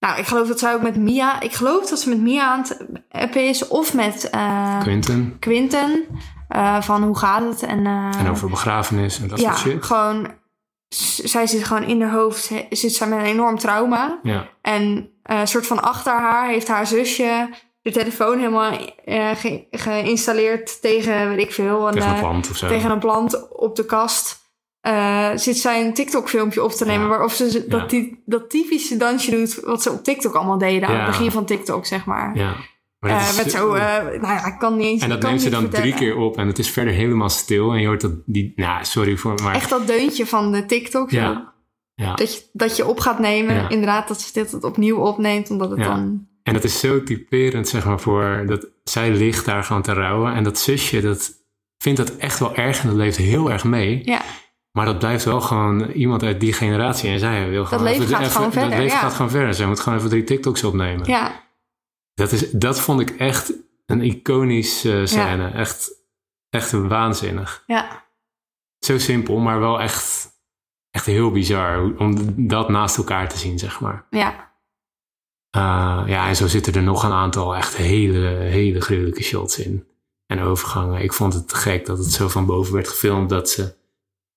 S1: Nou, ik geloof dat zij ook met Mia... Ik geloof dat ze met Mia aan het appen is. Of met eh
S2: Quentin.
S1: Quinten. eh, van hoe gaat het? En, eh,
S2: En over begrafenis en dat
S1: Ja,
S2: soort shit.
S1: gewoon... Zij zit gewoon in haar hoofd... Zit zij met een enorm trauma.
S2: Ja,
S1: En eh soort van achter haar heeft haar zusje... De telefoon helemaal ge- geïnstalleerd tegen, weet ik veel... Een,
S2: tegen een plant of zo.
S1: tegen een plant op de kast. Eh, zit zij een TikTok-filmpje op te nemen.
S2: Ja.
S1: Waarop ze
S2: Ja.
S1: dat, die, dat typische dansje doet. wat ze op TikTok allemaal deden. aan het begin van TikTok, zeg maar.
S2: Ja. Maar
S1: Eh, met zo, eh, nou ja, ik kan niet eens.
S2: en dat neemt ze dan drie keer op. En het is verder helemaal stil. En je hoort dat die... Nou, sorry voor... Maar,
S1: Echt dat deuntje van de TikTok.
S2: Ja.
S1: Dat, je, dat je op gaat nemen. Inderdaad, dat ze dit opnieuw opneemt. Omdat het
S2: Ja.
S1: dan.
S2: En dat is zo typerend, zeg maar, voor dat zij ligt daar gewoon te rouwen. En dat zusje, dat vindt dat echt wel erg en dat leeft heel erg mee.
S1: Ja,
S2: Maar dat blijft wel gewoon iemand uit die generatie. En zij wil gewoon...
S1: leven
S2: even-
S1: gaat
S2: even-
S1: gewoon verder,
S2: Dat leven
S1: ja.
S2: gaat gewoon verder. Zij moet gewoon even drie TikToks opnemen.
S1: ja,
S2: Dat, is, dat vond ik echt een iconische scène. Echt, echt waanzinnig.
S1: ja,
S2: Zo simpel, maar wel echt, echt heel bizar. Om dat naast elkaar te zien, zeg maar.
S1: ja.
S2: Uh, ja, en zo zitten er nog een aantal echt hele, hele gruwelijke shots in. En overgangen. Ik vond het te gek dat het zo van boven werd gefilmd dat ze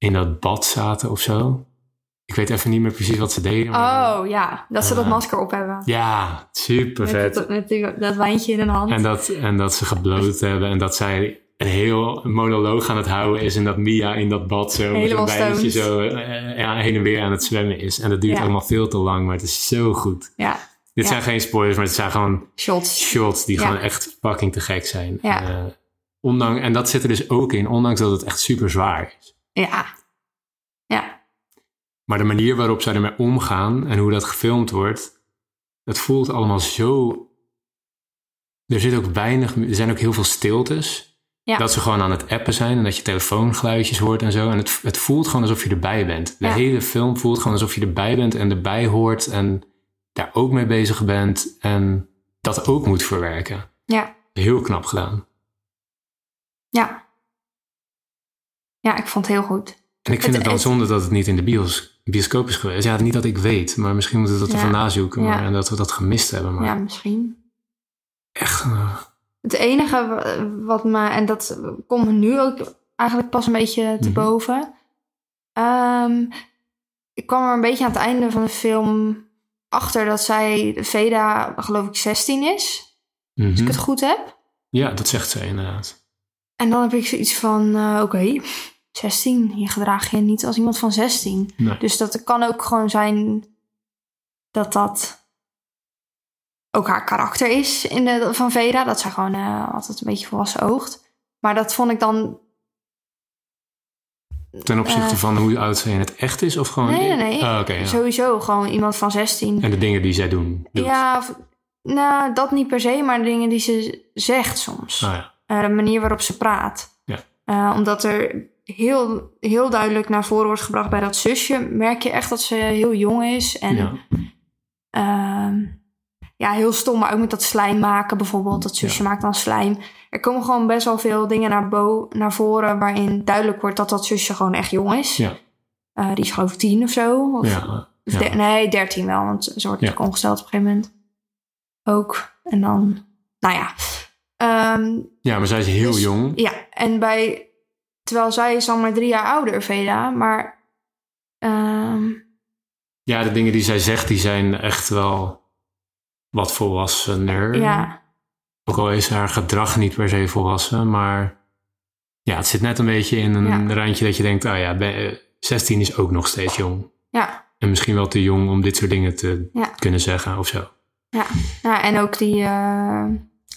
S2: in dat bad zaten of zo. Ik weet even niet meer precies wat ze deden. Maar
S1: Oh ja, dat ze dat
S2: Ja.
S1: masker op hebben.
S2: Ja, super vet.
S1: dat, met dat wijntje in hun hand.
S2: En dat, en dat ze gebloot hebben en dat zij een heel monoloog aan het houden is en dat Mia in dat bad zo
S1: Helemaal
S2: met een wijntje zo eh, ja, heen en weer aan het zwemmen is. En dat duurt
S1: Ja.
S2: allemaal veel te lang, maar het is zo goed.
S1: ja,
S2: Dit
S1: Ja.
S2: zijn geen spoilers, maar het zijn gewoon
S1: shots.
S2: shots die
S1: Ja.
S2: gewoon echt fucking te gek zijn.
S1: Ja.
S2: Eh, ondanks, en dat zit er dus ook in, ondanks dat het echt super zwaar is.
S1: Ja. Ja.
S2: Maar de manier waarop zij ermee omgaan en hoe dat gefilmd wordt, het voelt allemaal zo. Er zit ook weinig, er zijn ook heel veel stiltes.
S1: Ja.
S2: Dat ze gewoon aan het appen zijn en dat je telefoongeluidjes hoort en zo. En het, het voelt gewoon alsof je erbij bent. De
S1: Ja.
S2: hele film voelt gewoon alsof je erbij bent en erbij hoort en daar ook mee bezig bent en dat ook moet verwerken.
S1: Ja.
S2: Heel knap gedaan.
S1: Ja. Ja, ik vond het heel goed.
S2: En ik vind
S1: Het-
S2: het, dan
S1: het-
S2: zonde dat het niet in de bios, bioscoop is geweest. Ja, niet dat ik weet, maar misschien moeten we dat
S1: Ja.
S2: ervan nazoeken. Maar,
S1: Ja.
S2: En dat we dat gemist hebben. Maar
S1: Ja, misschien.
S2: echt, eh,
S1: Het enige wa- wat me, en dat komt me nu ook eigenlijk pas een beetje te
S2: Mhm.
S1: boven. Ehm, ik kwam er een beetje aan het einde van de film achter dat zij, Veda, geloof ik, 16 is. Als
S2: mhm.
S1: ik het goed heb.
S2: ja, dat zegt ze inderdaad.
S1: En dan heb ik zoiets van, eh, oké, 16. Je gedraag je niet als iemand van 16.
S2: Nee.
S1: Dus dat kan ook gewoon zijn dat dat ook haar karakter is in de, van Veda. Dat zij gewoon eh, altijd een beetje volwassen oogt. Maar dat vond ik dan...
S2: Ten opzichte
S1: Eh,
S2: van hoe oud ze in het echt is? Of gewoon...
S1: Nee, nee, nee.
S2: Ja.
S1: Sowieso gewoon iemand van 16.
S2: En de dingen die zij doen. doet.
S1: Ja, nou, dat niet per se, maar de dingen die ze zegt soms.
S2: Ah, ja.
S1: Eh, de manier waarop ze praat.
S2: Ja.
S1: Omdat er heel, heel duidelijk naar voren wordt gebracht bij dat zusje, merk je echt dat ze heel jong is. En
S2: ja.
S1: Ehm, ja, heel stom, maar ook met dat slijm maken bijvoorbeeld. Dat zusje maakt dan slijm. Er komen gewoon best wel veel dingen naar, bo naar voren waarin duidelijk wordt dat dat zusje gewoon echt jong is.
S2: Ja.
S1: Eh, die is geloof ik tien of zo. Of,
S2: Ja,
S1: of nee, dertien wel, want ze wordt natuurlijk ongesteld op een gegeven moment. Ook. En dan, nou ja. Ehm,
S2: ja, maar zij is heel
S1: Dus-
S2: jong.
S1: ja, en bij... Terwijl zij is dan maar drie jaar ouder, Veda. Maar... ehm,
S2: Ja, de dingen die zij zegt, die zijn echt wel wat volwassener.
S1: ja,
S2: Ook al is haar gedrag niet per se volwassen, maar ja, het zit net een beetje in een
S1: Ja.
S2: randje dat je denkt, oh ja, ben- eh, 16 is ook nog steeds jong.
S1: ja,
S2: En misschien wel te jong om dit soort dingen te
S1: Ja.
S2: kunnen zeggen of zo.
S1: ja. Nou, en ook die eh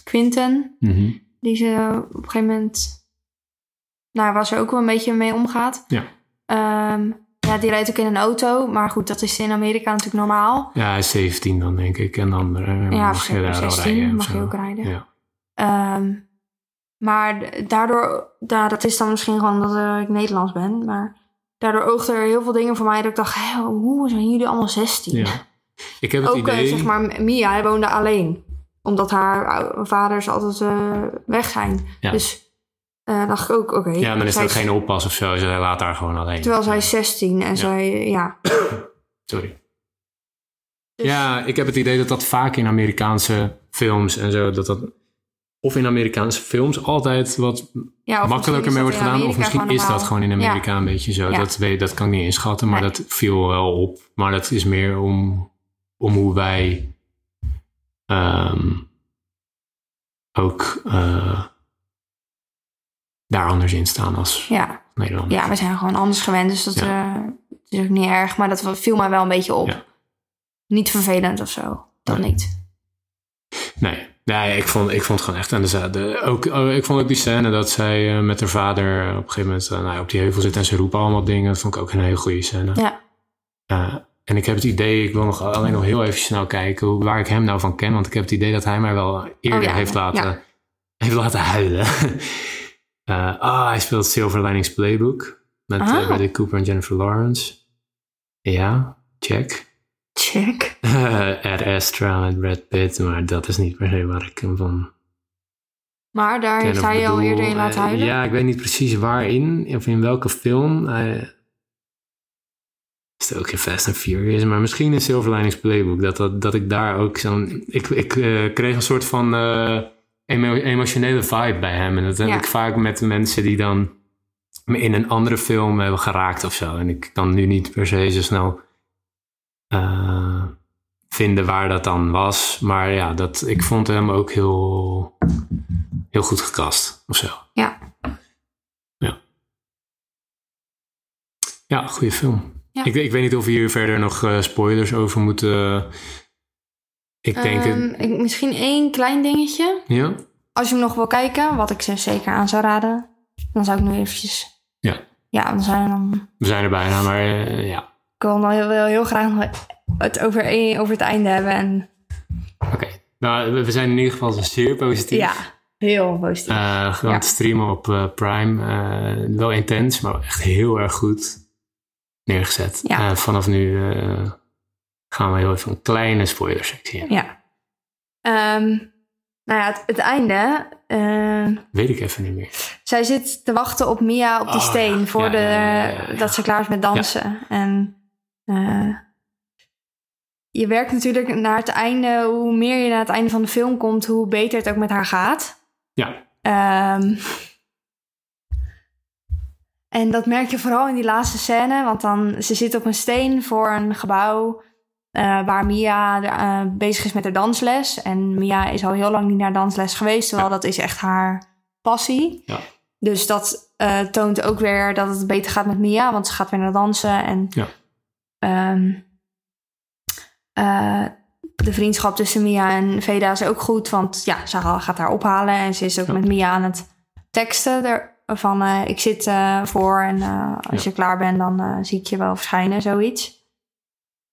S1: Quinten...
S2: Mhm.
S1: die ze op een gegeven moment, nou, waar ze ook wel een beetje mee omgaat.
S2: Ja.
S1: Ehm, ja, die rijdt ook in een auto, maar goed, dat is in Amerika natuurlijk normaal.
S2: Ja, hij is 17 dan, denk ik. En dan
S1: Ja,
S2: mag je daar al
S1: 16
S2: rijden.
S1: mag je ook rijden.
S2: Ja.
S1: Ehm, maar daardoor, dat is dan misschien gewoon dat eh, ik Nederlands ben, maar daardoor oogden er heel veel dingen voor mij dat ik dacht, hoe zijn jullie allemaal 16?
S2: ja. Ik heb het
S1: Ook eh,
S2: idee...
S1: zeg maar Mia, hij woonde alleen. Omdat haar vaders altijd eh, weg zijn.
S2: Ja.
S1: Dus eh dacht ik ook, oké.
S2: ja, dan is
S1: zij
S2: er ook geen oppas of zo. Hij laat haar gewoon alleen.
S1: Terwijl zij is 16 en
S2: Ja.
S1: zij, ja.
S2: Sorry.
S1: Dus-
S2: Ja, ik heb het idee dat dat vaak in Amerikaanse films en zo, dat dat... Of in Amerikaanse films altijd wat
S1: ja
S2: makkelijker mee wordt
S1: dat
S2: gedaan. Of misschien is dat gewoon in Amerika
S1: Ja.
S2: een beetje zo.
S1: Ja.
S2: Dat, weet, dat kan ik niet inschatten, maar
S1: Nee.
S2: dat viel wel op. Maar dat is meer om, om hoe wij ehm, ook eh, daar anders in staan als
S1: Ja.
S2: Nederland.
S1: ja, we zijn gewoon anders gewend, dus dat eh, is ook niet erg. Maar dat viel mij wel een beetje op.
S2: Ja.
S1: Niet vervelend of zo. Dat
S2: Nee.
S1: niet.
S2: Nee, nee ik, vond, ik vond het gewoon echt aan de zijde. Ook, oh, ik vond ook die scène dat zij eh, met haar vader op een gegeven moment eh, nou, op die heuvel zit en ze roepen allemaal dingen. Dat vond ik ook een hele goede scène.
S1: Ja.
S2: En ik heb het idee, ik wil nog alleen nog heel even snel kijken hoe, waar ik hem nou van ken. Want ik heb het idee dat hij mij wel eerder
S1: Oh ja,
S2: heeft,
S1: ja.
S2: laten, heeft laten huilen. Eh, ah, hij speelt Silver Linings Playbook. Met eh,
S1: Ah.
S2: Bradley Cooper en Jennifer Lawrence. Ja, check.
S1: Check.
S2: Ad Astra met Brad Pitt, maar dat is niet per se waar ik hem van
S1: Maar daar heeft hij je al eerder in laten
S2: Eh,
S1: huilen.
S2: ja, ik weet niet precies waarin of in welke film. Hij is het ook in Fast and Furious, maar misschien in Silver Linings Playbook. Dat, dat, dat ik daar ook zo'n... Ik, ik kreeg een soort van emotionele vibe bij hem. En dat heb
S1: Ja.
S2: ik vaak met mensen die dan me in een andere film hebben geraakt of zo. En ik kan nu niet per se zo snel eh, vinden waar dat dan was. Maar ja, dat, ik vond hem ook heel, heel goed gekast of zo.
S1: Ja.
S2: Ja. Ja, goede film.
S1: Ja.
S2: Ik, ik weet niet of we hier verder nog eh, spoilers over moeten. Ik denk...
S1: Ehm,
S2: het-
S1: ik- misschien één klein dingetje.
S2: ja?
S1: Als je hem nog wil kijken, wat ik ze zeker aan zou raden, dan zou ik nu eventjes...
S2: Ja.
S1: Ja, dan zijn we dan...
S2: We zijn er bijna, maar eh, ja.
S1: Ik wil dan heel, heel, heel graag het over, over het einde hebben. En
S2: Oké. Nou, we- zijn in ieder geval zeer positief.
S1: ja, heel positief.
S2: Eh, gewoon
S1: Ja.
S2: streamen op eh, Prime. Wel intens, maar echt heel erg goed neergezet.
S1: Ja.
S2: Vanaf nu gaan we heel even een kleine spoilersectie in.
S1: ja. Ehm, nou ja, het, het einde. eh,
S2: Weet ik even niet meer.
S1: zij zit te wachten op Mia op die
S2: Oh,
S1: steen
S2: ja.
S1: voor
S2: Ja,
S1: de,
S2: ja,
S1: dat ze klaar is met dansen. En eh, je werkt natuurlijk naar het einde, hoe meer je naar het einde van de film komt, hoe beter het ook met haar gaat.
S2: Ja,
S1: Ehm, en dat merk je vooral in die laatste scène, want dan ze zit op een steen voor een gebouw eh, waar Mia eh, bezig is met haar dansles. En Mia is al heel lang niet naar dansles geweest, terwijl dat is echt haar passie.
S2: Ja.
S1: Dus dat eh, toont ook weer dat het beter gaat met Mia, want ze gaat weer naar dansen. En
S2: Ja.
S1: ehm, eh, de vriendschap tussen Mia en Veda is ook goed, want ja, ze gaat haar ophalen en ze is ook
S2: Ja.
S1: met Mia aan het teksten er, van ik zit voor en als je klaar bent dan zie ik je wel verschijnen, zoiets.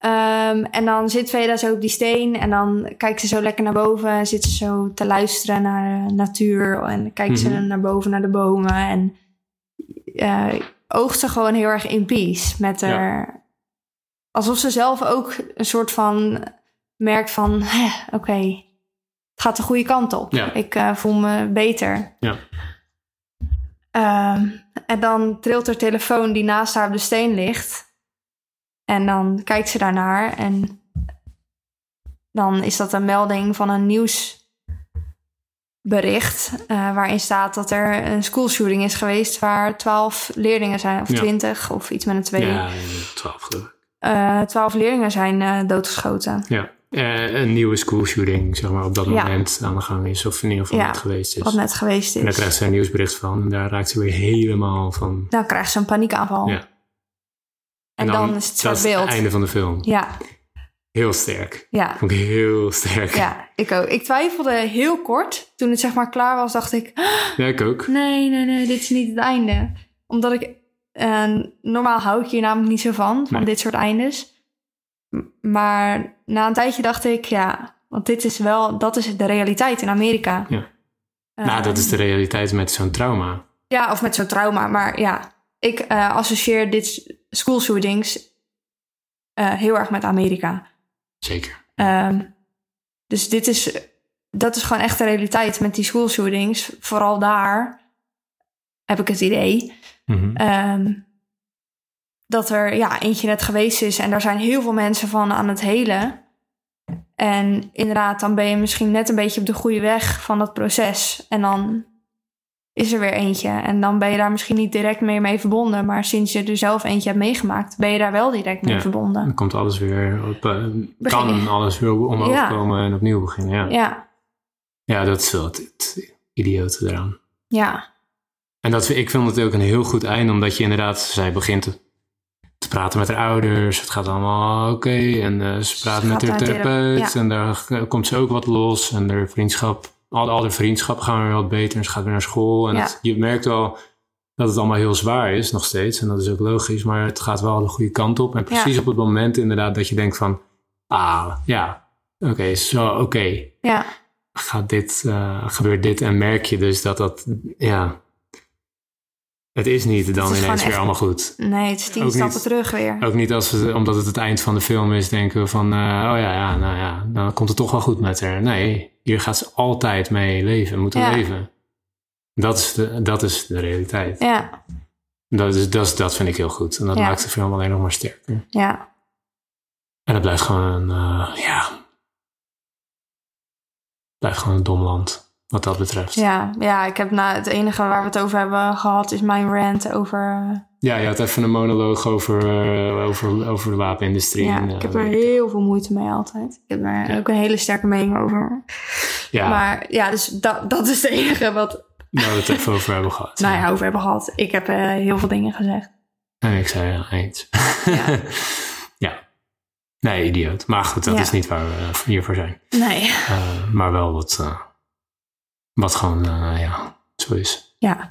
S1: Ehm, en dan zit Veda zo op die steen en dan kijkt ze zo lekker naar boven en zit ze zo te luisteren naar de natuur en kijkt ze
S2: Mhm.
S1: naar boven naar de bomen en eh, oogt ze gewoon heel erg in peace met
S2: Ja.
S1: haar. Alsof ze zelf ook een soort van merkt van, "Hè, oké, het gaat de goede kant op.
S2: Ja.
S1: Ik eh, voel me beter.
S2: Ja.
S1: Ehm, en dan trilt haar telefoon die naast haar op de steen ligt. En dan kijkt ze daarnaar en dan is dat een melding van een nieuwsbericht. eh, waarin staat dat er een schoolshooting is geweest waar twaalf leerlingen zijn, of
S2: Ja.
S1: twintig, of iets met een twee.
S2: ja, twaalf geloof ik.
S1: Eh, twaalf leerlingen zijn eh, doodgeschoten.
S2: Ja, een nieuwe schoolshooting, zeg maar, op dat
S1: Ja.
S2: moment aan de gang is. Of in ieder geval
S1: Ja,
S2: net geweest is.
S1: Wat net geweest
S2: En daar
S1: is.
S2: krijgt ze een nieuwsbericht van. En daar raakt ze weer helemaal van.
S1: Dan krijgt ze een paniekaanval.
S2: Ja.
S1: En, dan, is het zwart beeld.
S2: het einde van de film.
S1: Ja,
S2: Heel sterk.
S1: ja,
S2: Vond ik heel sterk.
S1: ja, ik ook. Ik twijfelde heel kort. Toen het zeg maar klaar was, dacht ik...
S2: Ja, ik ook.
S1: Nee, nee, nee, dit is niet het einde. Omdat ik... eh, normaal hou ik hier namelijk niet zo van, van
S2: Nee.
S1: dit soort eindes. Maar na een tijdje dacht ik, ja... Want dit is wel... Dat is de realiteit in Amerika.
S2: Ja.
S1: Eh,
S2: nou, dat is de realiteit met zo'n trauma.
S1: Ja, of met zo'n trauma. Maar ja, ik eh, associeer dit school shootings eh, heel erg met Amerika.
S2: Zeker.
S1: Ehm, dus dit is, dat is gewoon echt de realiteit met die school shootings. Vooral daar heb ik het idee.
S2: Mhm.
S1: ehm, dat er ja, eentje net geweest is en daar zijn heel veel mensen van aan het helen. En inderdaad, dan ben je misschien net een beetje op de goede weg van dat proces. En dan is er weer eentje. En dan ben je daar misschien niet direct mee, mee verbonden. Maar sinds je er zelf eentje hebt meegemaakt, ben je daar wel direct mee
S2: Ja.
S1: verbonden.
S2: Dan komt alles weer op. eh, kan alles weer omhoog
S1: Ja.
S2: komen en opnieuw beginnen. Ja, ja.
S1: Ja,
S2: dat is wel het, het idiote eraan.
S1: ja,
S2: En dat, ik vind het ook een heel goed einde, omdat je inderdaad, zij begint te, te praten met haar ouders. Het gaat allemaal oké. En eh, ze praat
S1: Ze
S2: met haar therapeut. En daar eh, komt ze ook wat los. En haar vriendschap, al, al haar vriendschappen gaan weer wat beter. En ze gaat weer naar school. En
S1: Ja.
S2: het- je merkt wel dat het allemaal heel zwaar is nog steeds. En dat is ook logisch. Maar het gaat wel de goede kant op. En precies op het moment inderdaad dat je denkt van... Ah, ja, oké, zo, oké
S1: ja,
S2: gaat dit, eh, gebeurt dit en merk je dus dat dat, ja, het is niet dan
S1: is
S2: ineens weer
S1: echt-
S2: allemaal goed.
S1: nee, het is tien
S2: Ook
S1: stappen
S2: niet-
S1: terug weer.
S2: Ook niet als we, omdat het het eind van de film is, denken we van, eh, oh ja, ja, nou ja, dan komt het toch wel goed met haar. Nee, hier gaat ze altijd mee leven, moeten
S1: Ja.
S2: leven. Dat is de, dat is de realiteit.
S1: Ja,
S2: Dat, is, dat, is, dat vind ik heel goed. En dat
S1: Ja.
S2: maakt de film alleen nog maar sterker.
S1: ja,
S2: En het blijft gewoon, eh, ja, blijft gewoon een dom land, wat dat betreft.
S1: ja, ja. Ik heb na het enige waar we het over hebben gehad is mijn rant over.
S2: Ja, je had even een monoloog over, eh, over, over de wapenindustrie.
S1: ja,
S2: en, eh,
S1: ik heb er heel veel moeite mee altijd. Ik heb er
S2: Ja.
S1: ook een hele sterke mening over.
S2: ja,
S1: Maar ja, dus dat, dat is het enige wat
S2: waar we het even over hebben gehad.
S1: nou ja, over hebben gehad. Ik heb eh, heel veel dingen gezegd.
S2: En ik zei ja, eens.
S1: Ja.
S2: ja. Nee, idioot. Maar goed, dat
S1: Ja.
S2: is niet waar we eh, hier voor zijn.
S1: Nee,
S2: maar wel wat, wat gewoon, eh, ja, zo is.
S1: ja.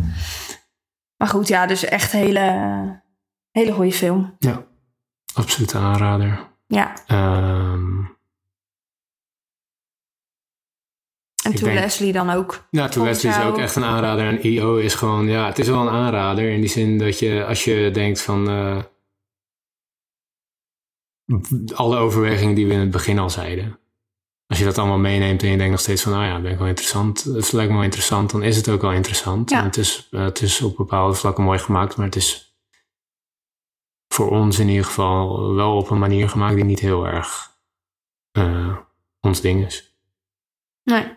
S1: Maar goed, ja, dus echt hele, hele goede film.
S2: Ja, absoluut aanrader.
S1: Ja,
S2: Ehm
S1: en toen
S2: denk-
S1: Leslie dan ook.
S2: Ja, toen Wesley is ook echt een aanrader. En IO is gewoon, ja, het is wel een aanrader. In die zin dat je, als je denkt van. eh, alle overwegingen die we in het begin al zeiden. Als je dat allemaal meeneemt en je denkt nog steeds van, nou ja, ben ik wel interessant. Het lijkt me wel interessant, dan is het ook wel interessant.
S1: Ja.
S2: En het, is, eh, het is op bepaalde vlakken mooi gemaakt, maar het is voor ons in ieder geval wel op een manier gemaakt die niet heel erg eh, ons ding is.
S1: Nee.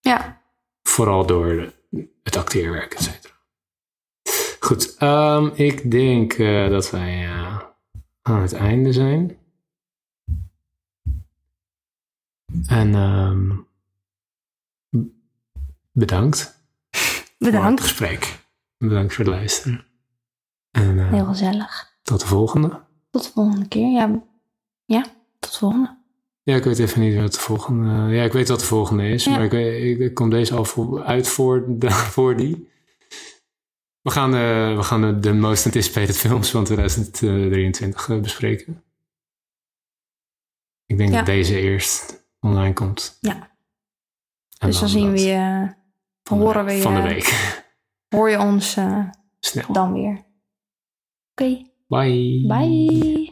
S1: Ja.
S2: Vooral door de- het acteerwerk, et cetera. Goed, ehm, ik denk eh, dat wij aan het einde zijn. En ehm, b- bedankt voor het
S1: Bedankt.
S2: gesprek. Bedankt voor het luisteren. En eh,
S1: Heel gezellig.
S2: tot de volgende.
S1: Tot de volgende keer. Ja. Ja, tot de volgende.
S2: Ja, ik weet even niet wat de volgende... Ja, ik weet wat de volgende is,
S1: Ja.
S2: maar ik, weet- ik, ik kom deze al voor, uit voor, de, voor die. We gaan, eh, we gaan de, de most anticipated films van 2023 eh, bespreken. Ik denk
S1: Ja.
S2: dat deze eerst online komt.
S1: Ja.
S2: En
S1: dus dan zien we je,
S2: van de-
S1: horen we je,
S2: Van de week.
S1: hoor je ons eh,
S2: Snel.
S1: dan weer. Oké,
S2: Bye.
S1: bye.